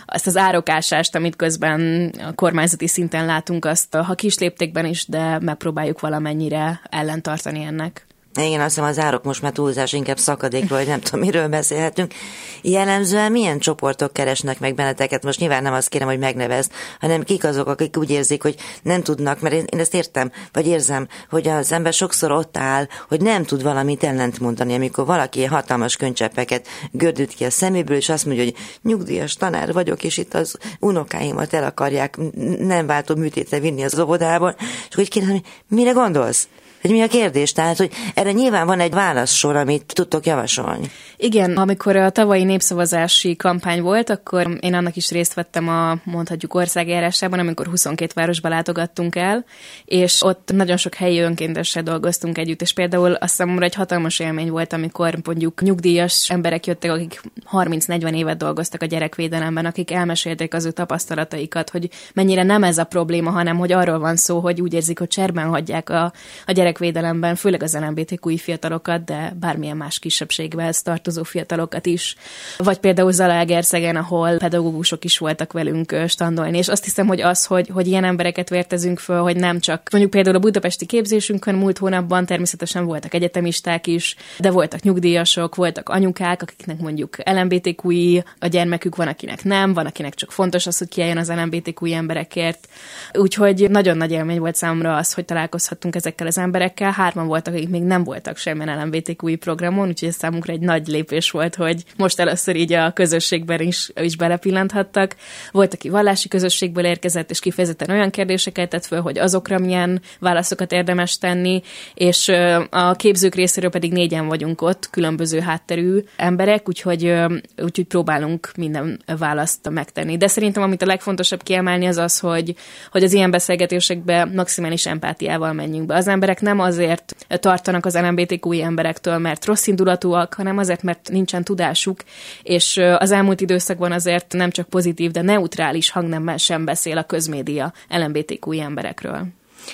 ezt az árokásást, amit közben a kormányzati szinten látunk, azt ha kis léptékben is, de megpróbáljuk valamennyire ellentartani ennek. Igen, azt hiszem az árok most már túlzás, inkább szakadék, vagy nem tudom, miről beszélhetünk. Jellemzően milyen csoportok keresnek meg benneteket? Most nyilván nem azt kérem, hogy megnevezd, hanem kik azok, akik úgy érzik, hogy nem tudnak, mert én, én ezt értem, vagy érzem, hogy az ember sokszor ott áll, hogy nem tud valamit ellent mondani, amikor valaki hatalmas könycseppeket gördült ki a szeméből, és azt mondja, hogy nyugdíjas tanár vagyok, és itt az unokáimat el akarják nem váltó műtétre vinni az óvodából, és hogy kérdezem, mire gondolsz? Hogy mi a kérdés? Tehát, hogy erre nyilván van egy válaszsor, amit tudtok javasolni. Igen, amikor a tavalyi népszavazási kampány volt, akkor én annak is részt vettem a mondhatjuk országjárásában, amikor 22 városba látogattunk el, és ott nagyon sok helyi önkéntessel dolgoztunk együtt, és például azt számomra egy hatalmas élmény volt, amikor mondjuk nyugdíjas emberek jöttek, akik 30-40 évet dolgoztak a gyerekvédelemben, akik elmesélték az ő tapasztalataikat, hogy mennyire nem ez a probléma, hanem hogy arról van szó, hogy úgy érzik, hogy cserben hagyják a, a gyerek gyerekvédelemben, főleg az LMBTQI fiatalokat, de bármilyen más kisebbséghez tartozó fiatalokat is. Vagy például Zalaegerszegen, ahol pedagógusok is voltak velünk standolni. És azt hiszem, hogy az, hogy, hogy ilyen embereket vértezünk föl, hogy nem csak mondjuk például a budapesti képzésünkön múlt hónapban természetesen voltak egyetemisták is, de voltak nyugdíjasok, voltak anyukák, akiknek mondjuk LMBTQI a gyermekük van, akinek nem, van, akinek csak fontos az, hogy kiálljon az LMBTQI emberekért. Úgyhogy nagyon nagy élmény volt számomra az, hogy találkozhattunk ezekkel az emberekkel, emberekkel, hárman voltak, akik még nem voltak semmilyen LMBTQI programon, úgyhogy ez számunkra egy nagy lépés volt, hogy most először így a közösségben is, is belepillanthattak. Volt, aki vallási közösségből érkezett, és kifejezetten olyan kérdéseket tett föl, hogy azokra milyen válaszokat érdemes tenni, és a képzők részéről pedig négyen vagyunk ott, különböző hátterű emberek, úgyhogy, úgyhogy próbálunk minden választ megtenni. De szerintem, amit a legfontosabb kiemelni, az az, hogy, hogy az ilyen beszélgetésekbe maximális empátiával menjünk be. Az emberek nem azért tartanak az LMBTQI emberektől, mert rossz indulatúak, hanem azért, mert nincsen tudásuk, és az elmúlt időszakban azért nem csak pozitív, de neutrális hangnemmel sem beszél a közmédia LMBTQI emberekről.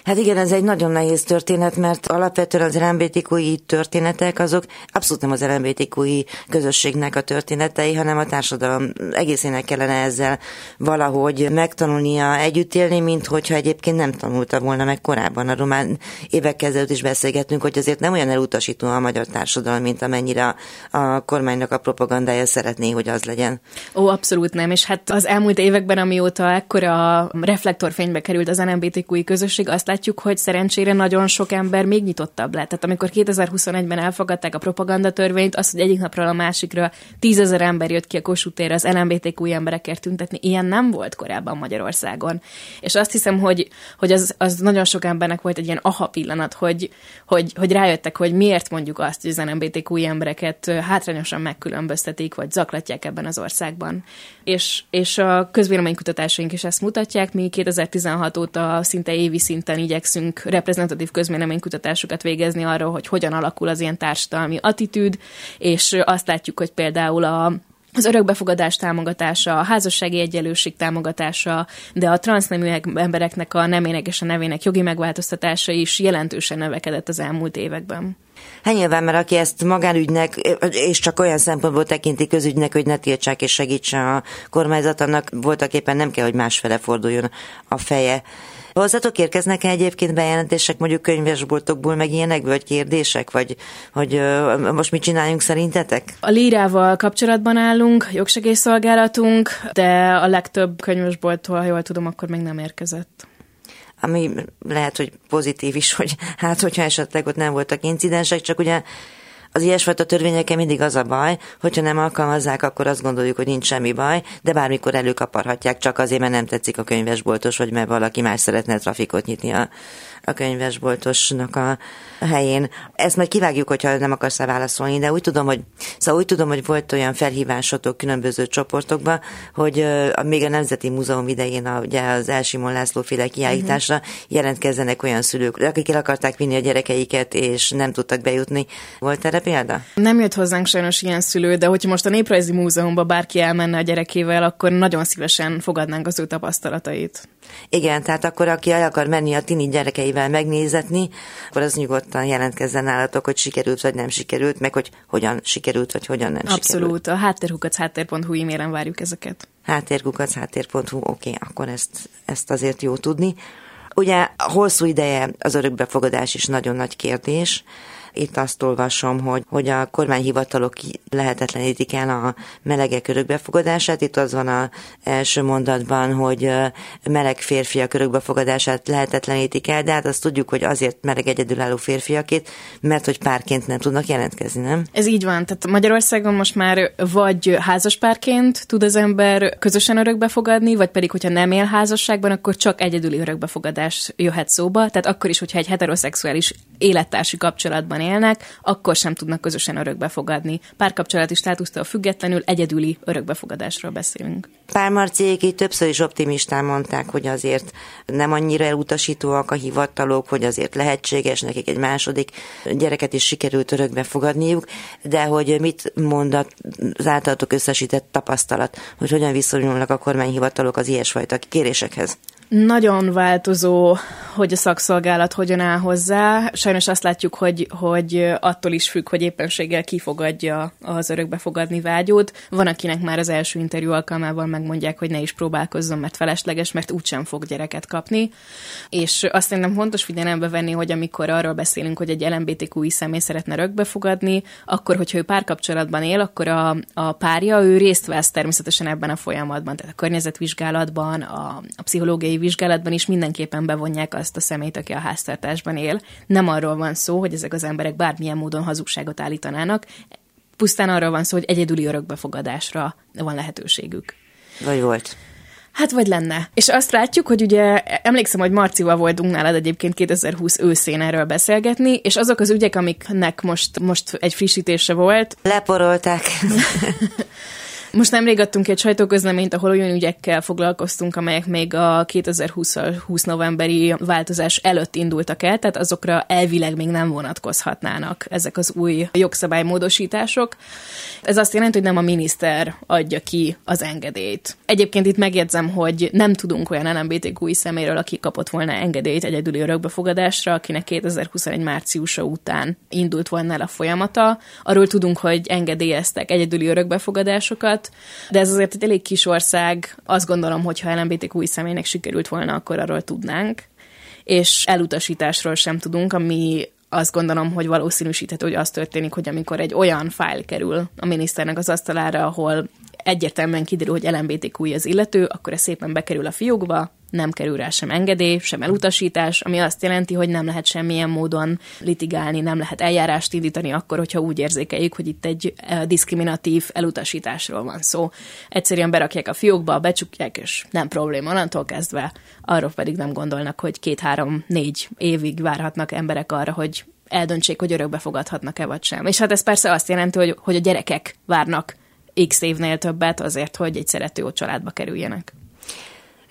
Hát igen, ez egy nagyon nehéz történet, mert alapvetően az LMBTQI történetek azok abszolút nem az LMBTQI közösségnek a történetei, hanem a társadalom egészének kellene ezzel valahogy megtanulnia együtt élni, mint hogyha egyébként nem tanulta volna meg korábban. A román évek kezdődött is beszélgettünk, hogy azért nem olyan elutasító a magyar társadalom, mint amennyire a kormánynak a propagandája szeretné, hogy az legyen. Ó, abszolút nem, és hát az elmúlt években, amióta ekkora reflektorfénybe került az LMBTQI közösség, azt azt látjuk, hogy szerencsére nagyon sok ember még nyitottabb lett. Tehát amikor 2021-ben elfogadták a propagandatörvényt, az, hogy egyik napról a másikra tízezer ember jött ki a Kossuth térre az LMBTQ emberekért tüntetni, ilyen nem volt korábban Magyarországon. És azt hiszem, hogy, hogy az, az nagyon sok embernek volt egy ilyen aha pillanat, hogy, hogy, hogy rájöttek, hogy miért mondjuk azt, hogy az LMBTQ embereket hátrányosan megkülönböztetik, vagy zaklatják ebben az országban. És, és a közvéleménykutatásaink is ezt mutatják. Mi 2016 óta szinte évi szinten területen igyekszünk reprezentatív közméleménykutatásokat végezni arról, hogy hogyan alakul az ilyen társadalmi attitűd, és azt látjuk, hogy például a az örökbefogadás támogatása, a házassági egyenlőség támogatása, de a transznemű embereknek a nemének és a nevének jogi megváltoztatása is jelentősen növekedett az elmúlt években. Hát nyilván, mert aki ezt magánügynek, és csak olyan szempontból tekinti közügynek, hogy ne tiltsák és segítse a kormányzat, annak voltak éppen nem kell, hogy másfele forduljon a feje. Hozzatok érkeznek -e egyébként bejelentések mondjuk könyvesboltokból, meg ilyenek, vagy kérdések, vagy hogy most mit csináljunk szerintetek? A lírával kapcsolatban állunk, jogsegélyszolgálatunk, de a legtöbb könyvesbolttól, ha jól tudom, akkor még nem érkezett ami lehet, hogy pozitív is, hogy hát, hogyha esetleg ott nem voltak incidensek, csak ugye az ilyesfajta törvényekkel mindig az a baj, hogyha nem alkalmazzák, akkor azt gondoljuk, hogy nincs semmi baj, de bármikor előkaparhatják, csak azért, mert nem tetszik a könyvesboltos, vagy mert valaki más szeretne trafikot nyitni a, a könyvesboltosnak a helyén. Ezt majd kivágjuk, hogyha nem akarsz válaszolni, de úgy tudom, hogy, szóval úgy tudom, hogy volt olyan felhívásotok különböző csoportokba, hogy uh, még a Nemzeti Múzeum idején a, ugye az Elsimon László féle kiállításra uh-huh. jelentkezzenek olyan szülők, akik el akarták vinni a gyerekeiket, és nem tudtak bejutni. Volt erre példa? Nem jött hozzánk sajnos ilyen szülő, de hogyha most a Néprajzi Múzeumba bárki elmenne a gyerekével, akkor nagyon szívesen fogadnánk az ő tapasztalatait. Igen, tehát akkor aki el akar menni a tini gyerekeivel megnézetni, akkor az nyugodtan jelentkezzen nálatok, hogy sikerült vagy nem sikerült, meg hogy hogyan sikerült vagy hogyan nem Abszolút. sikerült. Abszolút. A háttérhukac háttér.hu e-mailen várjuk ezeket. Háttérkukac háttér.hu, oké, okay, akkor ezt, ezt azért jó tudni. Ugye hosszú ideje az örökbefogadás is nagyon nagy kérdés, itt azt olvasom, hogy, hogy a kormányhivatalok lehetetlenítik el a melegek örökbefogadását. Itt az van a első mondatban, hogy meleg férfiak örökbefogadását lehetetlenítik el, de hát azt tudjuk, hogy azért meleg egyedülálló férfiakét, mert hogy párként nem tudnak jelentkezni, nem? Ez így van. Tehát Magyarországon most már vagy házaspárként tud az ember közösen örökbefogadni, vagy pedig, hogyha nem él házasságban, akkor csak egyedüli örökbefogadás jöhet szóba. Tehát akkor is, hogyha egy heteroszexuális élettársi kapcsolatban élnek, akkor sem tudnak közösen örökbefogadni. Párkapcsolati státusztól függetlenül egyedüli örökbefogadásról beszélünk. Pár Marciék így többször is optimistán mondták, hogy azért nem annyira elutasítóak a hivatalok, hogy azért lehetséges nekik egy második gyereket is sikerült örökbe fogadniuk, de hogy mit mond az általatok összesített tapasztalat, hogy hogyan viszonyulnak a kormányhivatalok az ilyesfajta kérésekhez? Nagyon változó, hogy a szakszolgálat hogyan áll hozzá. Sajnos azt látjuk, hogy, hogy attól is függ, hogy éppenséggel kifogadja az örökbefogadni vágyót. Van, akinek már az első interjú alkalmával megmondják, hogy ne is próbálkozzon, mert felesleges, mert úgysem fog gyereket kapni. És azt szerintem fontos figyelembe venni, hogy amikor arról beszélünk, hogy egy LMBTQI személy szeretne örökbefogadni, akkor, hogyha ő párkapcsolatban él, akkor a, a párja, ő részt vesz természetesen ebben a folyamatban, tehát a környezetvizsgálatban, a, a pszichológiai vizsgálatban is mindenképpen bevonják azt a szemét, aki a háztartásban él. Nem arról van szó, hogy ezek az emberek bármilyen módon hazugságot állítanának, pusztán arról van szó, hogy egyedüli örökbefogadásra van lehetőségük. Vagy volt. Hát vagy lenne. És azt látjuk, hogy ugye emlékszem, hogy Marcival voltunk nálad egyébként 2020 őszén erről beszélgetni, és azok az ügyek, amiknek most, most egy frissítése volt. Leporolták. [LAUGHS] Most nemrég adtunk egy sajtóközleményt, ahol olyan ügyekkel foglalkoztunk, amelyek még a 2020 20 novemberi változás előtt indultak el, tehát azokra elvileg még nem vonatkozhatnának ezek az új jogszabálymódosítások. Ez azt jelenti, hogy nem a miniszter adja ki az engedélyt. Egyébként itt megjegyzem, hogy nem tudunk olyan LMBTQ szeméről, aki kapott volna engedélyt egyedüli örökbefogadásra, akinek 2021 márciusa után indult volna el a folyamata. Arról tudunk, hogy engedélyeztek egyedüli örökbefogadásokat, volt, de ez azért egy elég kis ország. Azt gondolom, hogy ha LMBTQ személynek sikerült volna, akkor arról tudnánk. És elutasításról sem tudunk, ami azt gondolom, hogy valószínűsíthető, hogy az történik, hogy amikor egy olyan fájl kerül a miniszternek az asztalára, ahol egyértelműen kiderül, hogy LMBTQ az illető, akkor ez szépen bekerül a fiókba, nem kerül rá sem engedély, sem elutasítás, ami azt jelenti, hogy nem lehet semmilyen módon litigálni, nem lehet eljárást indítani akkor, hogyha úgy érzékeljük, hogy itt egy eh, diszkriminatív elutasításról van szó. Egyszerűen berakják a fiókba, becsukják, és nem probléma, onnantól kezdve arról pedig nem gondolnak, hogy két-három-négy évig várhatnak emberek arra, hogy eldöntsék, hogy örökbe fogadhatnak-e vagy sem. És hát ez persze azt jelenti, hogy, hogy a gyerekek várnak x évnél többet azért, hogy egy szerető családba kerüljenek.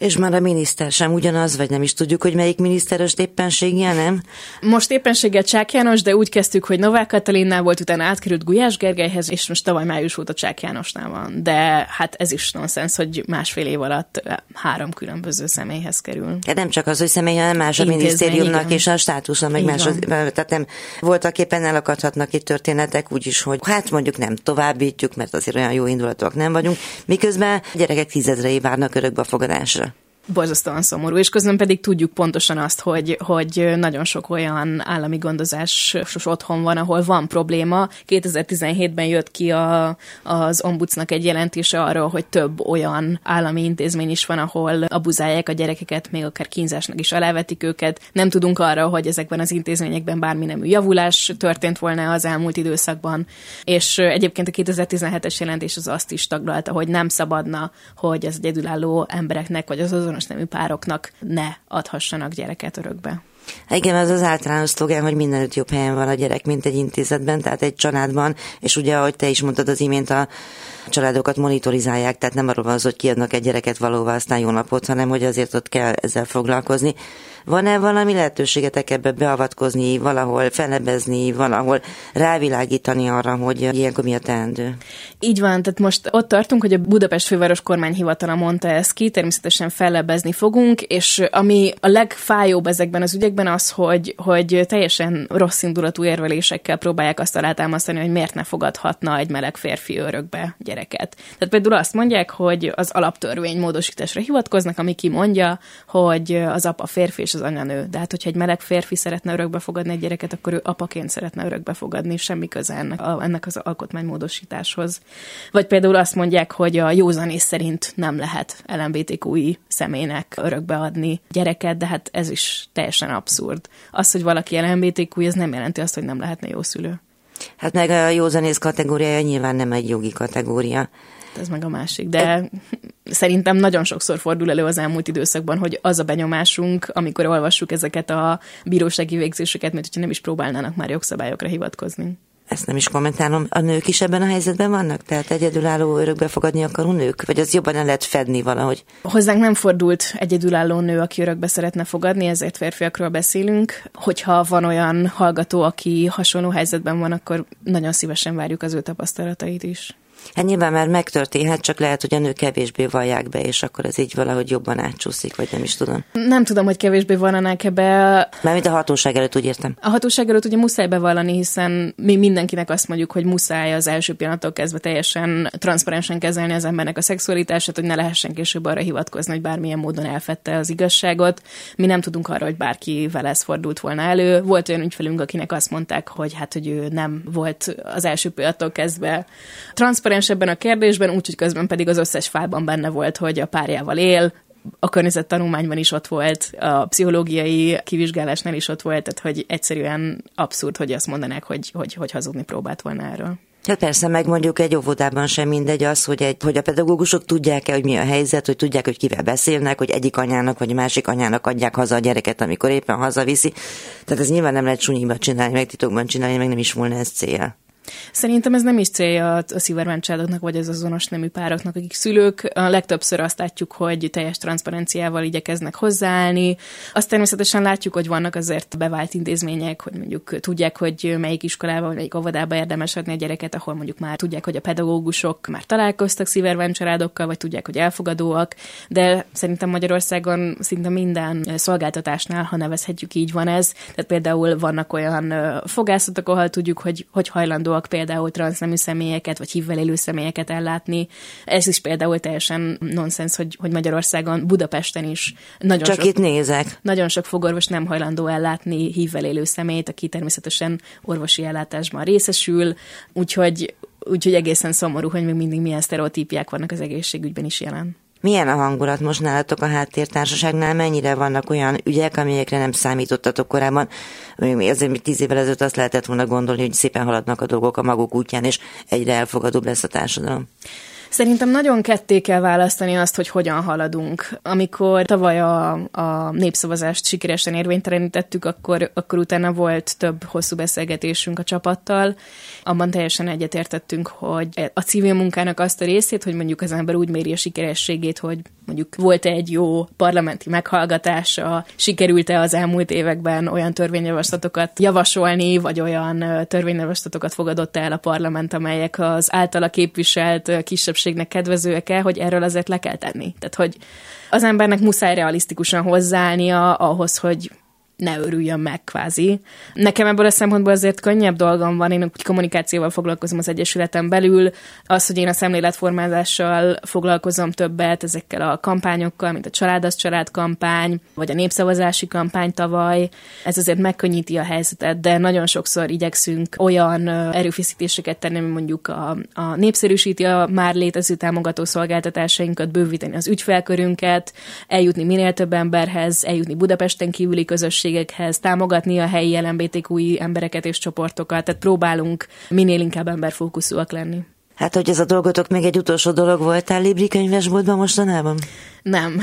És már a miniszter sem ugyanaz, vagy nem is tudjuk, hogy melyik miniszteres éppenséggel, nem? Most éppenséggel Csák János, de úgy kezdtük, hogy Novák Katalinnál volt, utána átkerült Gulyás Gergelyhez, és most tavaly május óta Csák Jánosnál van. De hát ez is nonsens, hogy másfél év alatt három különböző személyhez kerül. De nem csak az, hogy személy, hanem más a minisztériumnak és a státusza, meg más, az, tehát nem voltak éppen elakadhatnak itt történetek, úgyis, hogy hát mondjuk nem továbbítjuk, mert azért olyan jó indulatúak nem vagyunk, miközben gyerekek tízezrei várnak örökbefogadásra borzasztóan szomorú, és közben pedig tudjuk pontosan azt, hogy, hogy nagyon sok olyan állami gondozásos otthon van, ahol van probléma. 2017-ben jött ki a, az ombudsnak egy jelentése arról, hogy több olyan állami intézmény is van, ahol abuzálják a gyerekeket, még akár kínzásnak is alávetik őket. Nem tudunk arra, hogy ezekben az intézményekben bármi nemű javulás történt volna az elmúlt időszakban. És egyébként a 2017-es jelentés az azt is taglalta, hogy nem szabadna, hogy az egyedülálló embereknek, vagy az azonos nemű pároknak ne adhassanak gyereket örökbe. Igen, az az általános szlogán, hogy mindenütt jobb helyen van a gyerek, mint egy intézetben, tehát egy családban, és ugye, ahogy te is mondtad az imént, a családokat monitorizálják, tehát nem arról van az, hogy kiadnak egy gyereket valóval, aztán jó napot, hanem hogy azért ott kell ezzel foglalkozni. Van-e valami lehetőségetek ebbe beavatkozni, valahol felebezni, valahol rávilágítani arra, hogy ilyenkor mi a teendő? Így van, tehát most ott tartunk, hogy a Budapest főváros kormányhivatala mondta ezt ki, természetesen fellebezni fogunk, és ami a legfájóbb ezekben az ügyekben az, hogy, hogy teljesen rossz indulatú érvelésekkel próbálják azt alátámasztani, hogy miért ne fogadhatna egy meleg férfi örökbe gyereket. Tehát például azt mondják, hogy az alaptörvény módosításra hivatkoznak, ami kimondja, hogy az apa férfi és az anya nő. De hát, hogyha egy meleg férfi szeretne örökbe fogadni egy gyereket, akkor ő apaként szeretne örökbe fogadni, semmi köze ennek, a, ennek az alkotmánymódosításhoz. Vagy például azt mondják, hogy a józanész szerint nem lehet LMBTQI személynek örökbe adni gyereket, de hát ez is teljesen abszurd. Az, hogy valaki LMBTQI, ez nem jelenti azt, hogy nem lehetne jó szülő. Hát meg a józanész kategóriája nyilván nem egy jogi kategória ez meg a másik. De szerintem nagyon sokszor fordul elő az elmúlt időszakban, hogy az a benyomásunk, amikor olvassuk ezeket a bírósági végzéseket, mint hogyha nem is próbálnának már jogszabályokra hivatkozni ezt nem is kommentálom, a nők is ebben a helyzetben vannak? Tehát egyedülálló örökbe fogadni akaró nők? Vagy az jobban el lehet fedni valahogy? Hozzánk nem fordult egyedülálló nő, aki örökbe szeretne fogadni, ezért férfiakról beszélünk. Hogyha van olyan hallgató, aki hasonló helyzetben van, akkor nagyon szívesen várjuk az ő tapasztalatait is. Hát nyilván már megtörténhet, csak lehet, hogy a nők kevésbé vallják be, és akkor ez így valahogy jobban átcsúszik, vagy nem is tudom. Nem tudom, hogy kevésbé vallanak ebbe. Mármint a hatóság előtt, úgy értem. A hatóság előtt ugye muszáj bevallani, hiszen mi mindenkinek azt mondjuk, hogy muszáj az első pillanattól kezdve teljesen transzparensen kezelni az embernek a szexualitását, hogy ne lehessen később arra hivatkozni, hogy bármilyen módon elfette az igazságot. Mi nem tudunk arra, hogy bárki vele ez fordult volna elő. Volt olyan ügyfelünk, akinek azt mondták, hogy hát, hogy ő nem volt az első pillanattól kezdve transzparens transzparens ebben a kérdésben, úgyhogy közben pedig az összes fában benne volt, hogy a párjával él, a környezet tanulmányban is ott volt, a pszichológiai kivizsgálásnál is ott volt, tehát hogy egyszerűen abszurd, hogy azt mondanák, hogy, hogy, hogy hazudni próbált volna erről. Hát persze, meg mondjuk egy óvodában sem mindegy az, hogy, egy, hogy a pedagógusok tudják-e, hogy mi a helyzet, hogy tudják, hogy kivel beszélnek, hogy egyik anyának vagy másik anyának adják haza a gyereket, amikor éppen hazaviszi. Tehát ez nyilván nem lehet sunyiba csinálni, meg titokban csinálni, meg nem is volna ez cél. Szerintem ez nem is célja a szívermen családoknak, vagy az azonos nemű pároknak, akik szülők. A legtöbbször azt látjuk, hogy teljes transzparenciával igyekeznek hozzáállni. Azt természetesen látjuk, hogy vannak azért bevált intézmények, hogy mondjuk tudják, hogy melyik iskolába, vagy melyik óvodába érdemes adni a gyereket, ahol mondjuk már tudják, hogy a pedagógusok már találkoztak szívermen családokkal, vagy tudják, hogy elfogadóak, de szerintem Magyarországon szinte minden szolgáltatásnál, ha nevezhetjük így van ez. Tehát például vannak olyan fogászatok, ahol tudjuk, hogy, hogy hajlandó hajlandóak például transznemű személyeket, vagy hívvel élő személyeket ellátni. Ez is például teljesen nonsens, hogy, hogy Magyarországon, Budapesten is nagyon Csak sok, itt nézek. Nagyon sok fogorvos nem hajlandó ellátni hívvel élő személyt, aki természetesen orvosi ellátásban részesül, úgyhogy Úgyhogy egészen szomorú, hogy még mindig milyen sztereotípiák vannak az egészségügyben is jelen. Milyen a hangulat most nálatok a háttértársaságnál? Mennyire vannak olyan ügyek, amelyekre nem számítottatok korábban? Azért még tíz évvel ezelőtt azt lehetett volna gondolni, hogy szépen haladnak a dolgok a maguk útján, és egyre elfogadóbb lesz a társadalom. Szerintem nagyon ketté kell választani azt, hogy hogyan haladunk. Amikor tavaly a, a népszavazást sikeresen érvénytelenítettük, akkor, akkor utána volt több hosszú beszélgetésünk a csapattal. Abban teljesen egyetértettünk, hogy a civil munkának azt a részét, hogy mondjuk az ember úgy méri a sikerességét, hogy mondjuk volt-e egy jó parlamenti meghallgatása, sikerült-e az elmúlt években olyan törvényjavaslatokat javasolni, vagy olyan törvényjavaslatokat fogadott el a parlament, amelyek az általa képviselt kisebbségnek kedvezőek-e, hogy erről azért le kell tenni. Tehát, hogy az embernek muszáj realisztikusan hozzáállnia ahhoz, hogy ne örüljön meg kvázi. Nekem ebből a szempontból azért könnyebb dolgom van, én kommunikációval foglalkozom az Egyesületen belül, az, hogy én a szemléletformázással foglalkozom többet, ezekkel a kampányokkal, mint a Család az Család kampány, vagy a népszavazási kampány tavaly, ez azért megkönnyíti a helyzetet, de nagyon sokszor igyekszünk olyan erőfeszítéseket tenni, mint mondjuk a, a népszerűsíti a már létező támogató szolgáltatásainkat, bővíteni az ügyfelkörünket, eljutni minél több emberhez, eljutni Budapesten kívüli közösség közösségekhez, támogatni a helyi LMBTQI embereket és csoportokat, tehát próbálunk minél inkább emberfókuszúak lenni. Hát, hogy ez a dolgotok még egy utolsó dolog voltál Libri könyvesboltban mostanában? Nem.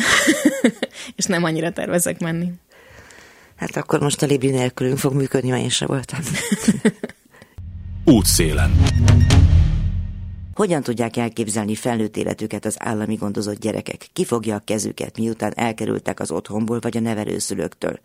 [LAUGHS] és nem annyira tervezek menni. Hát akkor most a Libri nélkülünk fog működni, mert én sem voltam. [LAUGHS] Útszélen. Hogyan tudják elképzelni felnőtt életüket az állami gondozott gyerekek? Ki fogja a kezüket, miután elkerültek az otthonból vagy a nevelőszülőktől?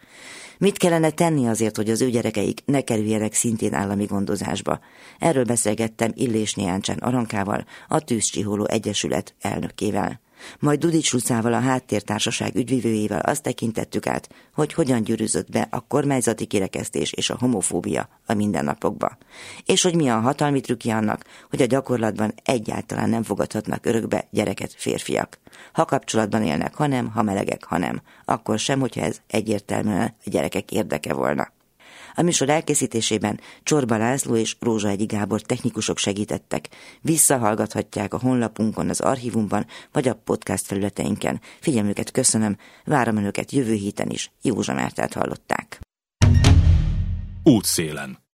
Mit kellene tenni azért, hogy az ő gyerekeik ne kerüljenek szintén állami gondozásba? Erről beszélgettem Illés Niáncsán Arankával, a Tűzcsiholó Egyesület elnökével. Majd Dudics Lucával, a háttértársaság ügyvivőjével azt tekintettük át, hogy hogyan gyűrűzött be a kormányzati kirekesztés és a homofóbia a mindennapokba. És hogy mi a hatalmi trükkje annak, hogy a gyakorlatban egyáltalán nem fogadhatnak örökbe gyereket férfiak. Ha kapcsolatban élnek, ha nem, ha melegek, ha nem. Akkor sem, hogyha ez egyértelműen a gyerekek érdeke volna. A műsor elkészítésében Csorba László és Rózsa Egyi Gábor technikusok segítettek. Visszahallgathatják a honlapunkon, az archívumban, vagy a podcast felületeinken. Figyelmüket köszönöm, várom önöket jövő héten is. Józsa Mártát hallották. Útszélen.